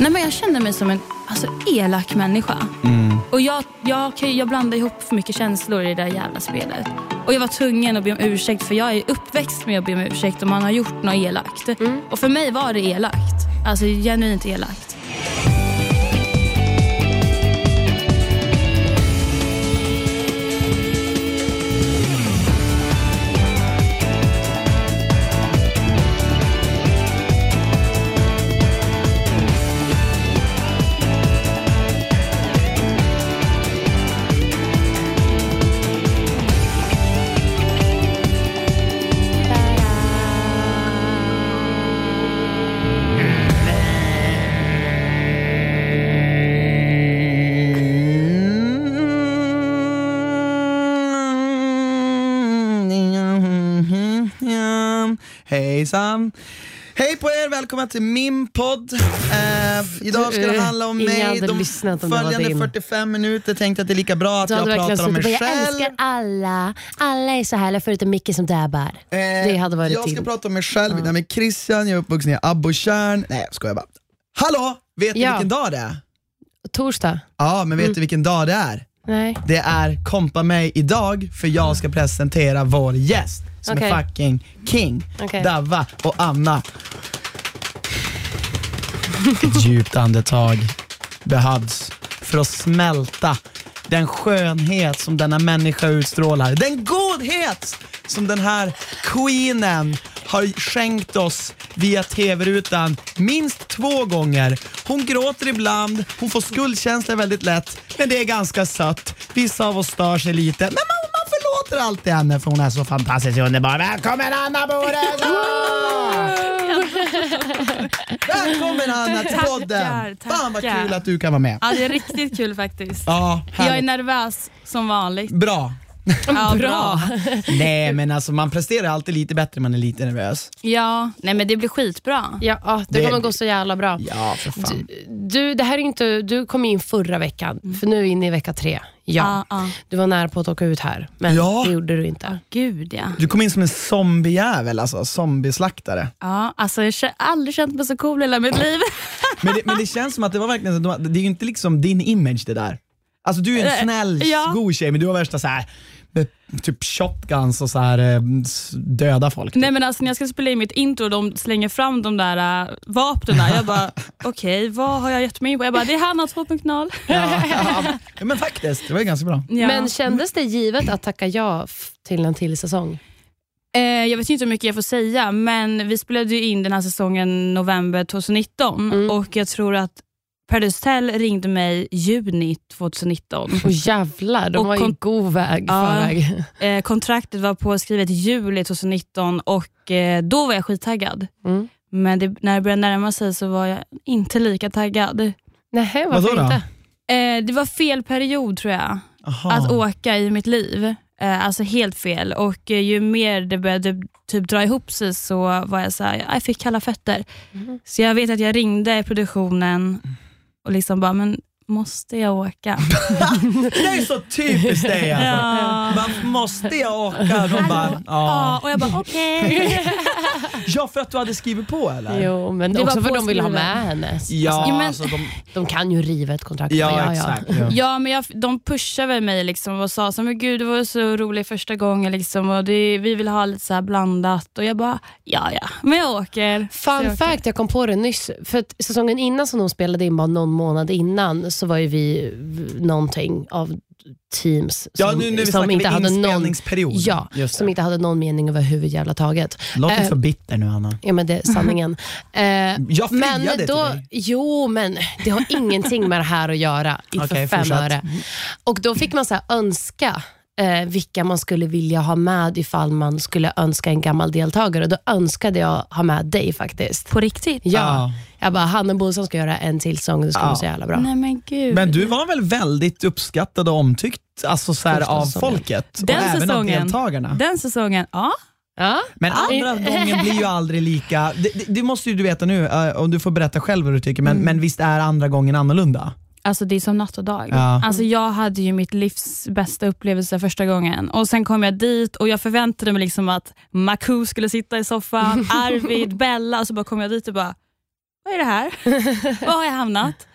Nej, men jag känner mig som en alltså, elak människa. Och jag, jag, jag blandar ihop för mycket känslor i det där jävla spelet. Och Jag var tvungen att be om ursäkt för jag är uppväxt med att be om ursäkt om man har gjort något elakt. Och för mig var det elakt. Alltså genuint elakt. Hej på er, välkomna till min podd. Eh, idag ska det handla om mig. De följande din. 45 minuter tänkte att det är lika bra att jag pratar om mig bara, jag själv. älskar alla. Alla är så härliga förutom Micke som dabbar. Eh, det hade varit jag ska till. prata om mig själv, mitt namn är Christian, jag är uppvuxen i Abborrtjärn. Nej jag skojar bara. Hallå! Vet ni Ja. vilken dag det är? Torsdag? Ja, men vet Mm. du vilken dag det är? Nej. Det är kompa mig idag för jag ska presentera vår gäst som är Okej. fucking king. Okej. Davva och Anna. Ett djupt andetag behövs för att smälta den skönhet som denna människa utstrålar. Den godhet som den här queenen har skänkt oss via tv-rutan minst två gånger. Hon gråter ibland, hon får skuldkänsla väldigt lätt, men det är ganska sött. Vissa av oss stör sig lite, men man, förlåter alltid henne för hon är så fantastiskt underbar. Välkommen Anna Bore! Välkommen Anna till podden! Tackar, Fan vad tackar. kul att du kan vara med. Ja, det är riktigt kul faktiskt. Ja, Jag är nervös som vanligt. Bra. Ja, Bra. Nej men alltså man presterar alltid lite bättre när man är lite nervös. Ja, nej men det blir skitbra. Ja, ja, det, Det- kommer gå så jävla bra. Ja för fan. Du, det här är inte, du kom in förra veckan, för nu är vi inne i vecka tre. Ja. Ja, ja. Du var nära på att åka ut här, men Ja. det gjorde du inte. Gud ja. Du kom in som en zombiejävel alltså, zombieslaktare. Ja, alltså jag har aldrig känt mig så cool i hela mitt liv. Men det, men det känns som att det var verkligen det är ju inte liksom din image det där. Alltså du är en Eh, snäll, ja. god tjej men du har värsta så här med typ shotguns och så här eh, döda folk. Nej men alltså när jag ska spela in mitt intro och de slänger fram de där äh, vapnen, jag bara okej vad har jag gett mig in på? Jag bara det är Hanna 2.0. Ja, ja, men faktiskt, det var ju ganska bra. Ja. Men kändes det givet att tacka ja till en till säsong? eh, jag vet inte hur mycket jag får säga men vi spelade ju in den här säsongen november 2019 Mm. och jag tror att Paradise Hotel ringde mig juni 2019. Och jävlar, de Och var ju god väg Ja. Eh, kontraktet var påskrivet i juli 2019 och eh, då var jag skittaggad. Mm. Men det, när det började närma sig så var jag inte lika taggad. Nej, varför Vadå då? inte? Eh, det var fel period tror jag, Aha. att åka i mitt liv. Eh, alltså helt fel. Och eh, ju mer det började typ dra ihop sig så var jag så här, jag fick kalla fötter. Mhm. Så jag vet att jag ringde produktionen och liksom bara, men måste jag åka? Det är så typiskt dig alltså. Ja. Man måste jag åka? De bara, Ja, ja. och jag bara okej. ja för att du hade skrivit på eller? Jo, men Det också var för att de vill ha med henne. Ja, Ja, men- alltså, de, De kan ju riva ett kontrakt. ja, men exakt. Ja. Ja, men jag, de pushade mig liksom och sa så, men gud det var så roligt första gången liksom, och det, vi vill ha lite så här blandat. Och jag bara, ja ja, men jag åker. Så jag Fun åker. fact, jag kom på det nyss. För att säsongen innan som de spelade in, bara någon månad innan, så var ju vi någonting av teams Ja, som, nu som inte hade någon. Ja, som inte hade någon mening överhuvudjävla taget. Låt inte Eh, så bitter nu Anna. Ja, men det är sanningen. Eh, Jag men friade till då, dig. Jo, men det har ingenting med det här att göra. Inte Okej, för fem öre. Och då fick man så önska eh, vilka man skulle vilja ha med ifall man skulle önska en gammal deltagare. Och Då önskade jag ha med dig faktiskt. På riktigt? Ja. Ja. Jag bara, Hanna Bosan ska göra en till sång, det ska Ja. vara så jävla bra. Nej men gud. Men du var väl väldigt uppskattad och omtyckt alltså så här, av säsongen. folket? Den och även av säsongen. deltagarna? Den säsongen, ja. Ja. Men andra gången blir ju aldrig lika, det, det, det måste ju du veta nu eh, och du får berätta själv vad du tycker, men, men visst är andra gången annorlunda? Alltså det är som natt och dag. Ja. Alltså jag hade ju mitt livs bästa upplevelse första gången och sen kom jag dit och jag förväntade mig liksom att Maku skulle sitta i soffan, Arvid, Bella och så bara kom jag dit och bara, vad är det här? Var har jag hamnat?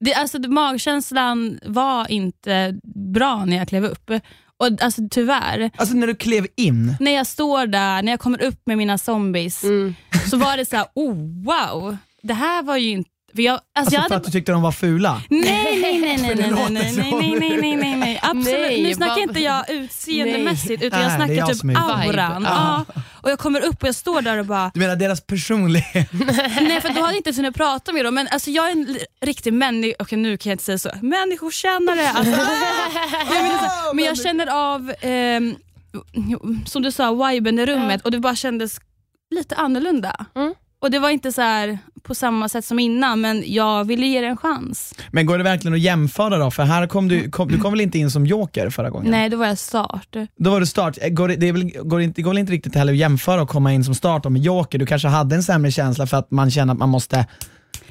Det, alltså, magkänslan var inte bra när jag klev upp. Och alltså, Tyvärr. Alltså när du klev in? När jag står där, när jag kommer upp med mina zombies, Mm. så var det så här, oh wow, det här var ju inte... För jag, alltså, Alltså jag för hade, att du tyckte de var fula? Nej, nej, nej, nej, För nej, nej, nej, nej, nej, nej, nej, nej, absolut. Nej, nu snackar inte jag utseendemässigt utan jag jag snackar som typ auran. Ja. Och jag kommer upp och jag står där och bara, Du menar deras personlighet? nej för då hade jag inte hunnit prata med dem men alltså jag är en riktig människa, okej nu kan jag inte säga så, människokännare. Alltså, jag menar så här, men jag känner av, ehm, som du sa, viben i rummet och det bara kändes lite annorlunda. Mm. Och Det var inte så här på samma sätt som innan men jag ville ge det en chans. Men går det verkligen att jämföra då? För här kom du, kom, du kom väl inte in som joker förra gången? Nej, då var jag start. Då var du start. Eh, Går det, det, väl, går det, inte, går väl inte riktigt heller att jämföra och komma in som start med joker? Du kanske hade en sämre känsla för att man känner att man måste...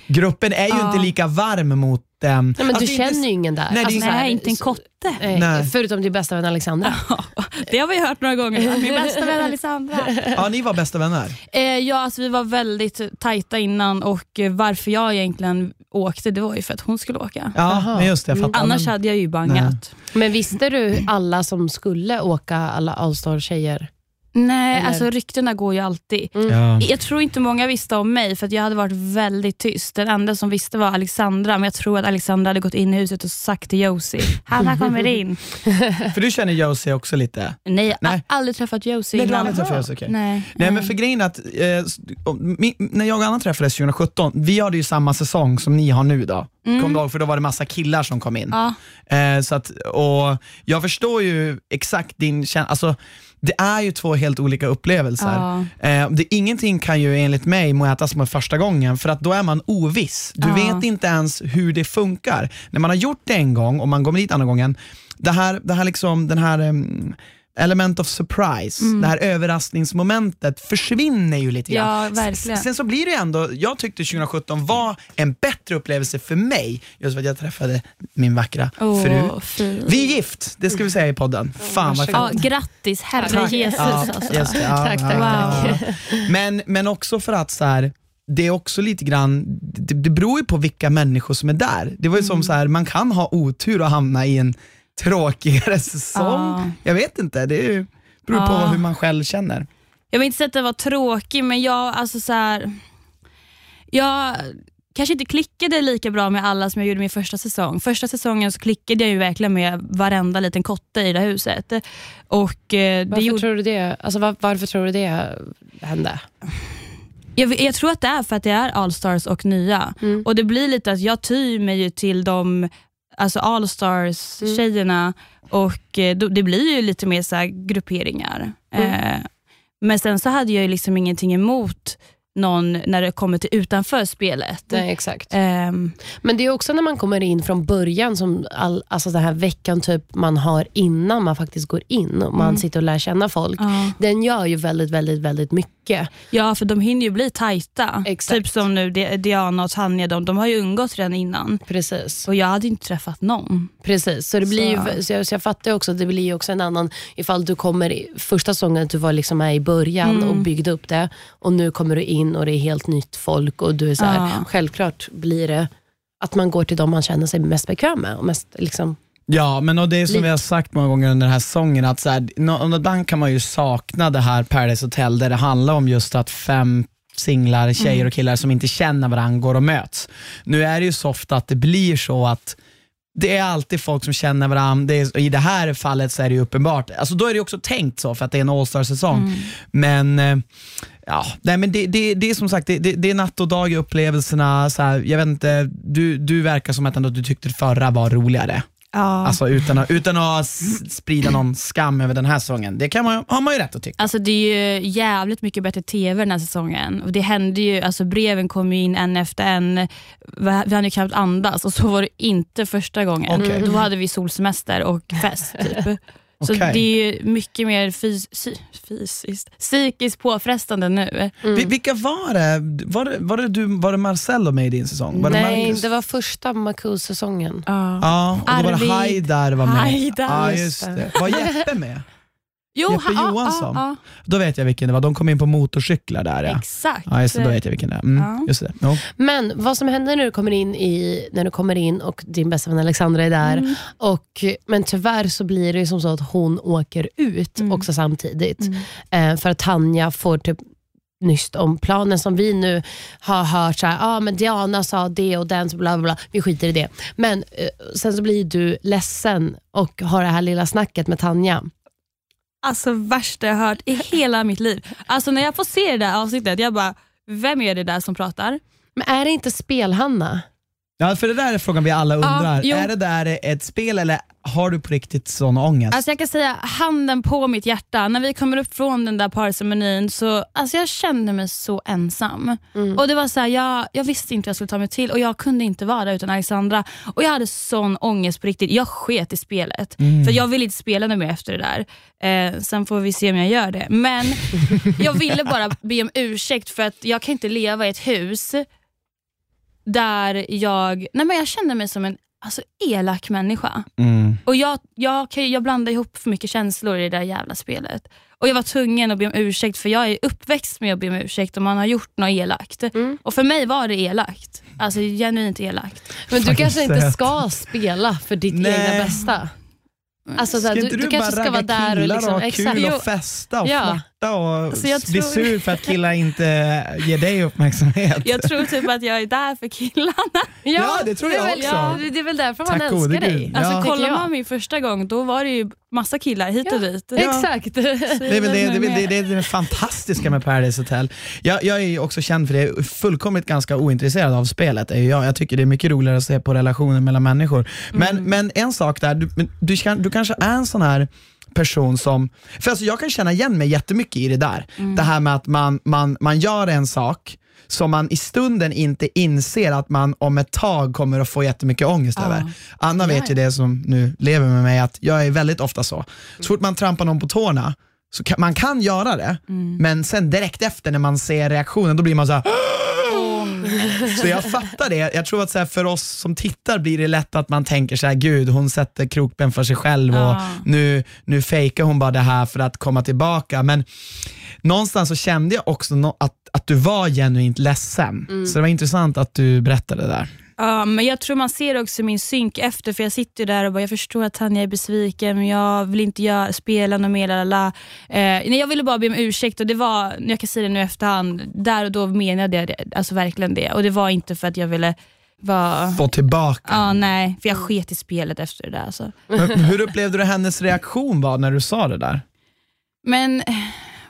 Gruppen är ju Ja. inte lika varm mot... Um, Nej, men du känner ju ingen där. Nej, det är- så här, Nej, inte en kotte. Nej, Nej. Förutom din bästa vän Alexandra. Det har vi hört några gånger. Min bästa vän Alexandra. Ja, ni var bästa vänner. Eh, ja, alltså, vi var väldigt tajta innan och eh, varför jag egentligen åkte det var ju för att hon skulle åka. Ja, men just det. Jag fattar. Annars hade jag ju bangat. Men visste du alla som skulle åka, alla Allstar-tjejer? Nej, Eller? alltså ryktena går ju alltid. ja. Jag tror inte många visste om mig för att jag hade varit väldigt tyst. Den enda som visste var Alexandra, men jag tror att Alexandra hade gått in i huset och sagt till Josie, Hanna kommer in. För du känner Josie också lite? Nej, jag har Nej. aldrig träffat Josie Nej, du har innan. aldrig träffat Josie, okej. Nej. Nej men för grejen är att, eh, när jag och Anna träffades 2017, vi hade ju samma säsong som ni har nu då. Mm. Du ihåg? För då var det massa killar som kom in. Ja. Eh, så att, och jag förstår ju exakt din känsla, alltså det är ju två helt olika upplevelser. Ja. Eh, det, ingenting kan ju enligt mig mätas som första gången för att då är man oviss. Du Ja. vet inte ens hur det funkar. När man har gjort det en gång och man kommer dit andra gången, det här, det här liksom, den här em, element of surprise, Mm. det här överraskningsmomentet försvinner ju lite grann. Ja, Sen så blir det ändå, jag tyckte 2017 var en bättre upplevelse för mig, just för att jag träffade min vackra Åh, fru. fint. Vi är gift, det ska vi säga i podden. Fan vad Ja, grattis, herre Tack. Jesus. Ja, alltså. just ja, Tack, tack, ja. Men, men också för att så här, det är också lite grann, det, det beror ju på vilka människor som är där. Det var ju som så här, man kan ha otur och hamna i en tråkigare säsong. Ja. Jag vet inte, det beror på Ja. hur man själv känner. Jag vill inte säga att det var tråkig, men jag, alltså så här, jag kanske inte klickade lika bra med alla som jag gjorde min första säsong. Första säsongen så klickade jag ju verkligen med varenda liten kotte i det här huset. Och, eh, det Varför, gjorde, tror du det? Alltså, var, varför tror du det hände? jag, jag tror att det är för att det är Allstars och nya. Mm. Och Det blir lite att jag tyr mig ju till de alltså Allstars-tjejerna och eh, då, det blir ju lite mer så grupperingar. Mm. Eh, men sen så hade jag ju liksom ingenting emot någon när det kommer till utanför spelet. Nej, exakt. Ehm, Men det är också när man kommer in från början, som all, alltså den här veckan typ man har innan man faktiskt går in och man Mm. sitter och lär känna folk. ja. Den gör ju väldigt, väldigt, väldigt mycket. Ja, för de hinner ju bli tajta. Exakt. Typ som nu Di- Diana och Tanja, de, de har ju umgåtts redan innan. Precis. Och jag hade inte träffat någon. Precis, så det blir Så. Ju, så jag, så jag fattar också att det blir ju också en annan, ifall du kommer första säsongen, att du var liksom med i början Mm. och byggde upp det och nu kommer du in och det är helt nytt folk och du är så här, Ja. självklart blir det att man går till dem man känner sig mest bekväm med. Och mest, liksom, Ja, men och det är som Lite. vi har sagt många gånger under den här säsongen, att så här, ibland kan man ju sakna det här Paradise Hotel där det handlar om just att fem singlar, tjejer och killar som inte känner varandra går och möts. Nu är det ju så ofta att det blir så att det är alltid folk som känner varandra. Det är, I det här fallet så är det ju uppenbart. Alltså då är det också tänkt så för att det är en All-star-säsong. Men, eh, ja, nej, men det, det, det är som sagt, det, det, det är natt och dag i upplevelserna. Så här, jag vet inte, du, du verkar som att ändå du tyckte det förra var roligare. Ja. Alltså utan att, utan att sprida någon skam över den här säsongen. Det kan man, har man ju rätt att tycka. Alltså det är ju jävligt mycket bättre TV den här säsongen. Och det hände ju, alltså breven kom ju in en efter en. Vi hade ju knappt andas och så var det inte första gången. Okej. Då hade vi solsemester och fest. Typ. Så Okej. det är mycket mer fys fysiskt, psykiskt påfrestande nu. Vi- Vilka var det? Var det, var det, du, var det Marcello med i din säsong? Var det nej, Marcus? det var första Marcus-säsongen. Ja. Ja, och då var det. Haidar var med. Haidar, ja, just det. det. Var Jeppe med? Jo, Jeppe ha- ja, Johansson. ja, Då vet jag vilken det var. De kom in på motorcyklar där ja. ja. Exakt. Ja, just det, då vet jag vilken det är. Mm, Ja. just det. Jo. Men vad som händer när du kommer in, i, när du kommer in och din bästa vän Alexandra är där. Mm. Och, men tyvärr så blir det som så att hon åker ut Mm. också samtidigt. Eh, för att Tanja får typ nyst om planen som vi nu har hört. Så här, ah, men Diana sa det och den, så bla bla bla. Vi skiter i det. Men eh, sen så blir du ledsen och har det här lilla snacket med Tanja. Alltså värsta jag hört i hela mitt liv. Alltså när jag får se det där avsnittet, jag bara, vem är det där som pratar? Men är det inte spel-Hanna? Ja, för det där är frågan vi alla undrar. jo. är det där ett spel eller har du på riktigt sån ångest? Alltså jag kan säga handen på mitt hjärta, när vi kommer upp från den där parceremonin så alltså jag kände mig så ensam. Och det var så här, jag, jag visste inte vad jag skulle ta mig till och jag kunde inte vara där utan Alexandra. Och Jag hade sån ångest på riktigt. Jag sket i spelet. För jag ville inte spela något mer efter det där. Eh, sen får vi se om jag gör det. Men jag ville bara be om ursäkt för att jag kan inte leva i ett hus där jag, nej men jag kände mig som en alltså, elak människa. Mm. Och jag, jag, jag blandar ihop för mycket känslor i det där jävla spelet. Och Jag var tvungen att be om ursäkt för jag är uppväxt med att be om ursäkt om man har gjort något elakt. Och för mig var det elakt. Alltså genuint elakt. Men du Fan, kanske inte söt. ska spela för ditt Nej. egna bästa. Alltså, så här, Ska du, inte du, du, kanske bara ska vara där och liksom, och ha kul och festa och Ja. Flirta och Alltså, jag bli tror- sur för att killar inte ger dig uppmärksamhet? Jag tror typ att jag är där för killarna. Ja, det tror jag är väl, också. Ja, det är väl därför man Tack gode älskar Gud. dig. Ja. Alltså, tycker kollar man min första gång, då var det ju massa killar hit och dit. Exakt. Det är väl det, det, det, det, är det fantastiska med Paradise Hotel. Jag, jag är ju också känd för det, jag är fullkomligt ganska ointresserad av spelet. Jag. jag tycker det är mycket roligare att se på relationer mellan människor. Men, men en sak där, du, du, kan, du kanske är en sån här person som, för alltså jag kan känna igen mig jättemycket i det där. Det här med att man, man, man gör en sak som man i stunden inte inser att man om ett tag kommer att få jättemycket ångest Ja. över. Anna vet ju det som nu lever med mig, att jag är väldigt ofta så. Så fort man trampar någon på tårna, så kan, man kan göra det, men sen direkt efter när man ser reaktionen, då blir man så här. Så jag fattar det. Jag tror att så för oss som tittar blir det lätt att man tänker så här, gud hon sätter krokben för sig själv och Ja. nu, nu fejkar hon bara det här för att komma tillbaka. Men någonstans så kände jag också att, att du var genuint ledsen. Så det var intressant att du berättade det där. Ja, men jag tror man ser också min synk efter, för jag sitter där och bara, jag förstår att Tanja är besviken, men jag vill inte göra, spela något mer. Lalala. Eh, nej, jag ville bara be om ursäkt och det var, jag kan säga det nu efterhand, där och då menade jag det, alltså verkligen det. Och det var inte för att jag ville vara... Få tillbaka. Ja, nej, för jag sket i spelet efter det där. Alltså. Men Hur upplevde du hennes reaktion var när du sa det där? Men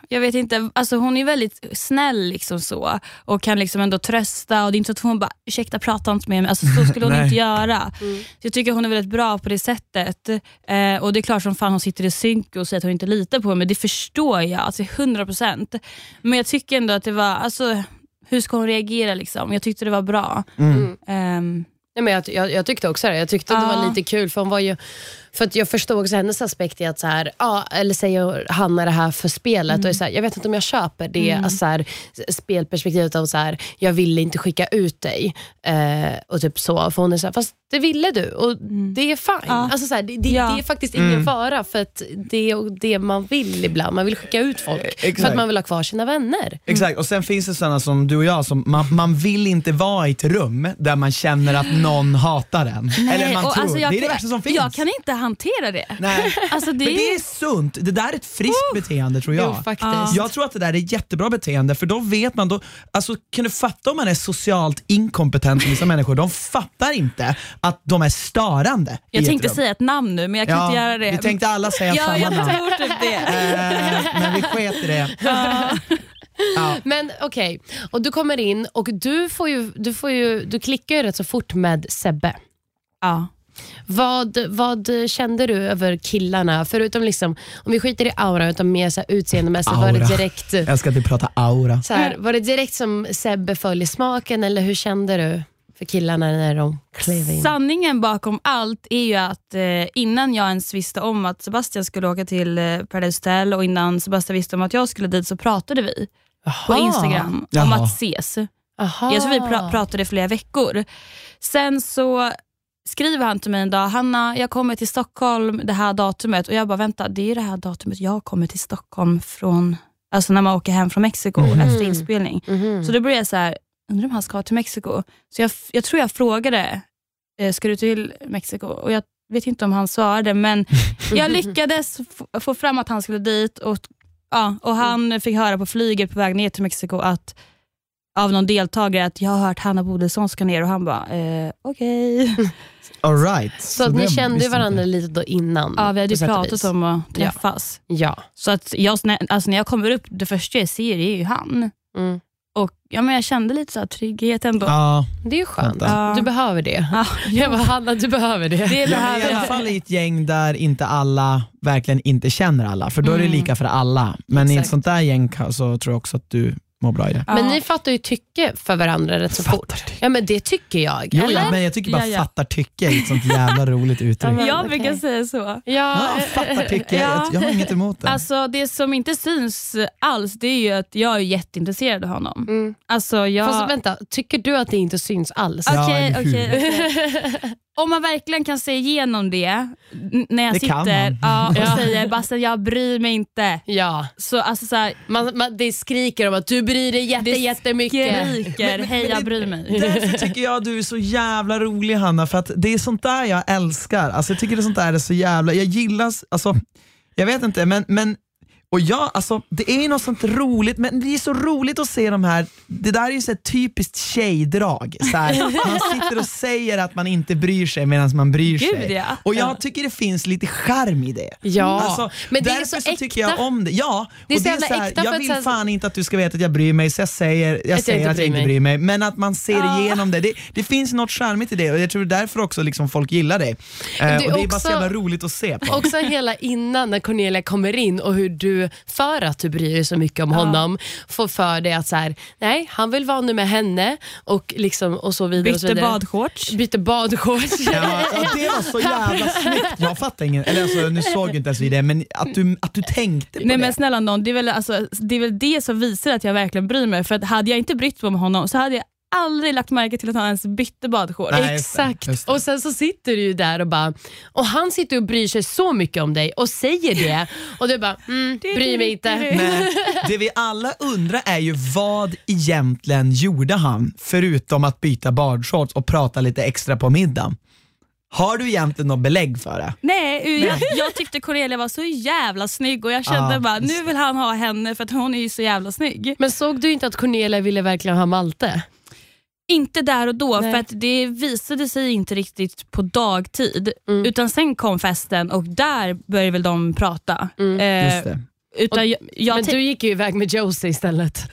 jag vet inte, alltså hon är väldigt snäll liksom så och kan liksom ändå trösta och det är inte så att hon bara ursäkta prata inte med mig, alltså, så skulle hon inte göra. Så jag tycker hon är väldigt bra på det sättet. Eh, och Det är klart som fan hon sitter i synk och säger att hon inte litar på mig, det förstår jag, alltså 100%. Men jag tycker ändå att det var, alltså, hur ska hon reagera liksom? Jag tyckte det var bra. Ehm, Nej, men jag, jag, jag tyckte också det. Jag tyckte att det var lite kul för hon var ju för att jag förstod också hennes aspekt i att så här, ja, eller säger Hanna det här för spelet och är så här, jag vet inte om jag köper det alltså så här, spelperspektivet av så här, jag ville inte skicka ut dig eh, och typ så. För hon är så här, fast det ville du och det är fine. Ja. Alltså så här, det, det, Ja. det är faktiskt ingen fara för att det är det man vill ibland. Man vill skicka ut folk för exakt. att man vill ha kvar sina vänner. Exakt, och sen finns det sådana som du och jag, som man, man vill inte vara i ett rum där man känner att någon hatar en. Eller man och tror, alltså, jag det är det kan- värsta som finns. Jag kan inte hantera det. Nej. Alltså, det Men det är- sunt, det där är ett friskt beteende tror jag. Jo, faktiskt. Ja. Jag tror att det där är ett jättebra beteende för då vet man, då, alltså, kan du fatta om man är socialt inkompetent vissa människor, de fattar inte att de är störande Jag tänkte säga ett namn nu men jag kan ja, inte göra det. Vi tänkte alla säga ja, samma jag namn. tror typ det. Eh, men vi sket i det. Ja. Men okej, och du kommer in och du, får ju, du, får ju, du klickar ju rätt så fort med Sebbe. Ja. Vad, vad kände du över killarna? Förutom liksom, om vi skiter i aura, utan mer så här utseendemässigt. Var det direkt, Jag ska inte prata aura. så här, var det direkt som Sebbe föll i smaken eller hur kände du för killarna när de klev in? Sanningen bakom allt är ju att eh, innan jag ens visste om att Sebastian skulle åka till eh, Paradise Hotel och innan Sebastian visste om att jag skulle dit så pratade vi på Jaha. Instagram om Jaha. att ses. Aha. Jag tror vi pra- pratade i flera veckor. Sen så skriver han till mig en dag, Hanna jag kommer till Stockholm det här datumet och jag bara vänta det är det här datumet jag kommer till Stockholm från, alltså när man åker hem från Mexiko efter inspelning. Så då började jag så här, undrar om han ska till Mexiko. Så jag, jag tror jag frågade, eh, ska du till Mexiko? Och jag vet inte om han svarade men jag lyckades få fram att han skulle dit och, ja, och han fick höra på flyget på väg ner till Mexiko att av någon deltagare att jag har hört Hanna Bodilsson ska ner och han bara, eh, okej. All right. Så, att ni kände ju varandra lite då innan? Ja, vi hade på ju sätt och pratat vis. om att Ja. träffas. Ja. Så att jag, alltså när jag kommer upp, det första jag ser är ju han. Mm. Och ja, men Jag kände lite så här trygghet ändå. Ja, Det är ju skönt. Vänta. Du behöver det. Ja, Jag bara, Hanna du behöver det. det Ja, men I alla fall i ett gäng där inte alla verkligen inte känner alla, för då är det Mm. lika för alla. Men i ett Exakt. sånt där gäng ka- så tror jag också att du mår bra i det. Men Ja. ni fattar ju tycke för varandra rätt så Fattar fort. tycke. Ja men det tycker jag. Jo, eller? ja, men jag tycker bara Ja, ja. fattar tycke är ett sånt jävla roligt uttryck. Jag okej. brukar säga så. Ja, Ja, fattar tycke, Ja. jag, jag har inget emot det. Alltså Det som inte syns alls det är ju att jag är jätteintresserad av honom. Mm. Alltså jag... Fast vänta, tycker du att det inte syns alls? Ja, Okej, eller hur? okej, okej. Om man verkligen kan se igenom det när jag Det sitter ja, och Ja. säger Basse jag bryr mig inte. Ja, Så alltså så här, man, man, det skriker om att du bryr dig jätte, Det jättemycket. skriker hej jag bryr mig. Därför tycker jag du är så jävla rolig Hanna, för att det är sånt där jag älskar. Alltså, jag tycker det sånt där är så jävla, jag gillar, alltså, jag vet inte, men, men och jag, alltså, det är något sånt roligt, men det är så roligt att se de här, det där är ju så ett typiskt tjejdrag. Så här, man sitter och säger att man inte bryr sig medan man bryr Gud, sig. ja. Och jag tycker det finns lite charm i det. Ja, Alltså, men det är därför så äkta. tycker jag om det. Ja, Det är och så det är så här, äkta jag att vill fan inte att du ska veta att jag bryr mig, så jag säger, jag jag säger inte att jag inte bryr mig. Men att man ser Ja. igenom det. det. Det finns något charmigt i det och jag tror därför också liksom folk gillar det. Eh, det är och det är bara också- så jävla roligt att se på. Också hela innan när Cornelia kommer in och hur du, för att du bryr dig så mycket om honom, får för dig att så här, nej, han vill vara nu med henne och, liksom, och så vidare. och så Bytte vidare. badshorts. Bytte badshorts. Ja, ja, det var så jävla snyggt. Jag fattar ingen, eller alltså, nu såg jag inte ens vi det, men att du, att du tänkte på Nej det. men snälla någon, det är, väl, alltså, det är väl det som visar att jag verkligen bryr mig. För att hade jag inte brytt mig om honom så hade jag aldrig lagt märke till att han ens bytte badshorts. Exakt. just det. Och sen så sitter du ju där och bara, och han sitter och bryr sig så mycket om dig och säger det och du bara, mm, bryr mig inte. Nej, det vi alla undrar är ju vad egentligen gjorde han förutom att byta badshorts och prata lite extra på middagen? Har du egentligen något belägg för det? Nej, Jag, jag tyckte Cornelia var så jävla snygg och jag kände Ja, bara nu vill han ha henne för att hon är ju så jävla snygg. Men såg du inte att Cornelia ville verkligen ha Malte? Inte där och då Nej. för att det visade sig inte riktigt på dagtid. Mm. Utan sen kom festen och där började väl de prata. Mm. Eh, Just det. Utan jag, jag Men du gick ju iväg med Josie istället.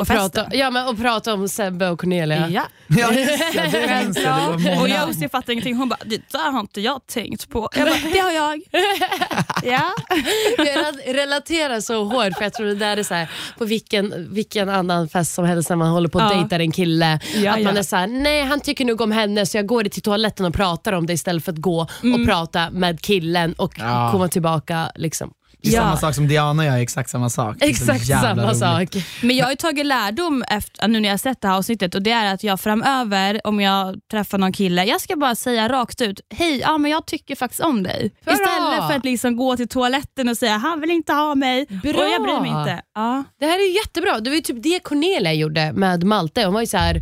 Och prata, ja, men, och prata om Sebbe och Cornelia. Ja. Ja, just det, det minns jag. Det. Och jag jag fattar ingenting. Hon bara, det där har inte jag tänkt på. Jag bara, det har jag. ja. Jag rel- relaterar så hårt för jag tror det där är så här, på vilken, vilken annan fest som helst när man håller på och Ja. dejtar en kille. Ja, att man ja. är så här, nej han tycker nog om henne så jag går till toaletten och pratar om det istället för att gå och prata med killen och Ja. komma tillbaka. Liksom. Det är Ja. samma sak som Diana gör, exakt samma sak. Exakt samma roligt. sak. Men jag har ju tagit lärdom efter, nu när jag har sett det här avsnittet och det är att jag framöver, om jag träffar någon kille, jag ska bara säga rakt ut, hej, ja, men jag tycker faktiskt om dig. Bra. Istället för att liksom gå till toaletten och säga, han vill inte ha mig Bra. och jag bryr mig inte. Ja. Det här är jättebra. Det var ju typ det Cornelia gjorde med Malte. Hon var ju så här,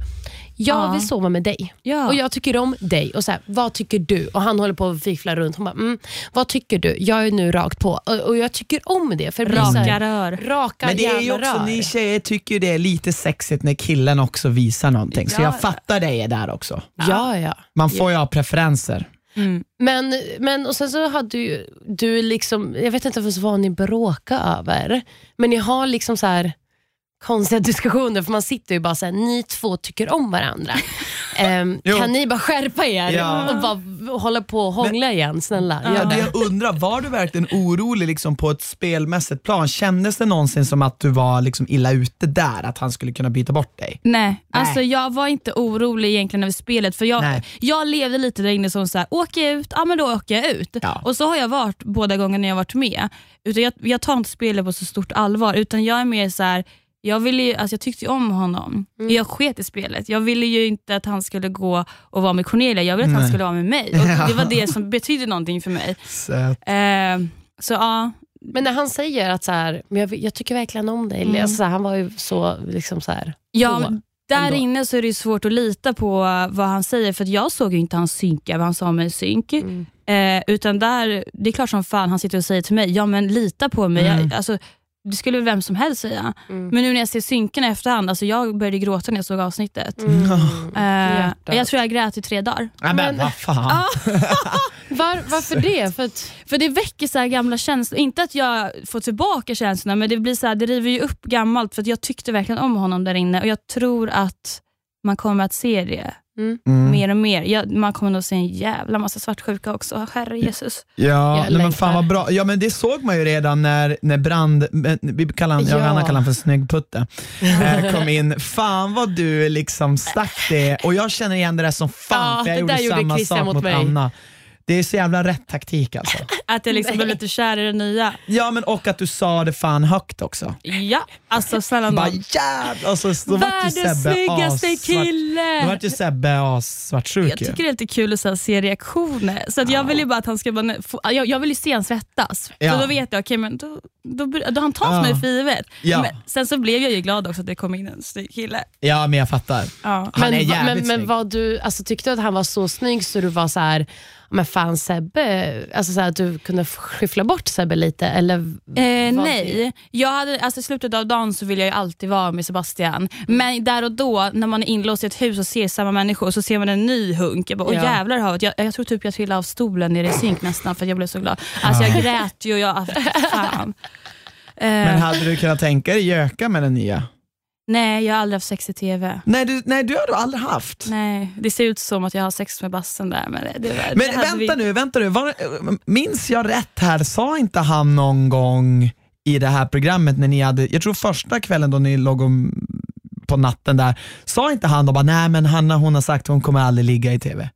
jag Ja. vill sova med dig Ja. och jag tycker om dig. Och så här, Vad tycker du? Och Han håller på att fiffla runt. Hon bara, mm, vad tycker du? Jag är nu rakt på och, och jag tycker om det. För det så Raka här, rör. Raka Men det är ju också, rör. ni tjejer tycker ju det är lite sexigt när killen också visar någonting, så Ja. jag fattar dig där också. Ja, ja. Man får ju ha preferenser. Mm. Men, men och sen så hade ju du liksom, jag vet inte vad ni bråkar över, men ni har liksom så här konstiga diskussioner för man sitter ju bara såhär, ni två tycker om varandra. Ehm, kan ni bara skärpa er Ja. och bara hålla på och hångla igen? Snälla, Ja, gör det det. jag undrar, var du verkligen orolig liksom på ett spelmässigt plan? Kändes det någonsin som att du var liksom illa ute där, att han skulle kunna byta bort dig? Nej, alltså jag var inte orolig egentligen över spelet för jag, Nej. jag levde lite där inne som så här, åker jag ut, ja men då åker jag ut. Ja. Och så har jag varit båda gångerna jag varit med. Utan jag, jag tar inte spelet på så stort allvar utan jag är mer så här, jag, ville ju, alltså jag tyckte ju om honom. Mm. Jag sket i spelet. Jag ville ju inte att han skulle gå och vara med Cornelia, jag ville att han Nej. skulle vara med mig. Och Det var det som betydde någonting för mig. Eh, så ja, Men när han säger att så här, men jag, jag tycker verkligen om dig, Mm. alltså, så här, han var ju så liksom så här. ja där ändå. inne så är det svårt att lita på vad han säger, för att jag såg ju inte hans synka, vad han sa med synk. Mm. Eh, utan där, det är klart som fan han sitter och säger till mig, ja men lita på mig. Mm. Jag, alltså, det skulle vem som helst säga. Mm. Men nu när jag ser synken i efterhand, alltså jag började gråta när jag såg avsnittet. Mm. Hjärtat. jag tror jag grät i tre dagar. Men Men- vad fan. Var, varför det? För att, För det väcker så här gamla känslor. Inte att jag får tillbaka känslorna, men det, blir så här, det river ju upp gammalt. För att jag tyckte verkligen om honom där inne och jag tror att man kommer att se det Mm. mer och mer. Jag, man kommer nog se en jävla massa svartsjuka också. Herre Jesus. Ja, nej, men fan vad bra. Ja, men det såg man ju redan när, när Brand, vi kallar han, jag och Ja. Anna kallar han för Snyggputte, eh, kom in. Fan vad du liksom stack det och jag känner igen det där som fan Ja, för jag gjorde gjorde samma Christian sak mot mot mig. Anna. Det är så jävla rätt taktik alltså. Att jag liksom blev lite kär i det nya. Ja men och att du sa det fan högt också. Ja, alltså snälla Bara nån. jävlar, och så, då vart ju Världens Sebbe snyggaste assvart- kille! Då vart ju Sebbe assvartsjuk Jag ju. tycker det är lite kul att så här, se reaktioner. Så att jag vill ju bara att han ska bara, få, jag, jag vill ju se han svettas. Ja. Så då vet jag, okej men då, då, då han tas Ja. mig för givet. Ja. Men sen så blev jag ju glad också att det kom in en snygg kille. Ja men jag fattar. Ja. Han är men, jävligt men, men snygg. vad du, alltså, tyckte du att han var så snygg så du var så här, men fan Sebbe, alltså så här, att du kunde skyffla bort Sebbe lite? Eller Eh, nej, jag hade, alltså, i slutet av dagen så vill jag ju alltid vara med Sebastian. Men där och då när man är inlåst i ett hus och ser samma människor så ser man en ny hunk. Jag bara, Ja. jävlar havet. Jag, jag tror typ jag trillade av stolen nere i synk nästan för att jag blev så glad. Alltså jag grät ju och jag, fan. Eh, Men hade du kunnat tänka dig göka med den nya? Nej, jag har aldrig haft sex i TV. Nej, du, nej du har du aldrig haft. Nej, det ser ut som att jag har sex med bassen där. Men, det, det, det Men vänta vi... nu, vänta nu. Var, minns jag rätt här, sa inte han någon gång i det här programmet när ni hade, jag tror första kvällen då ni låg om, på natten där, sa inte han då bara, nej men Hanna hon har sagt att hon kommer aldrig ligga i TV?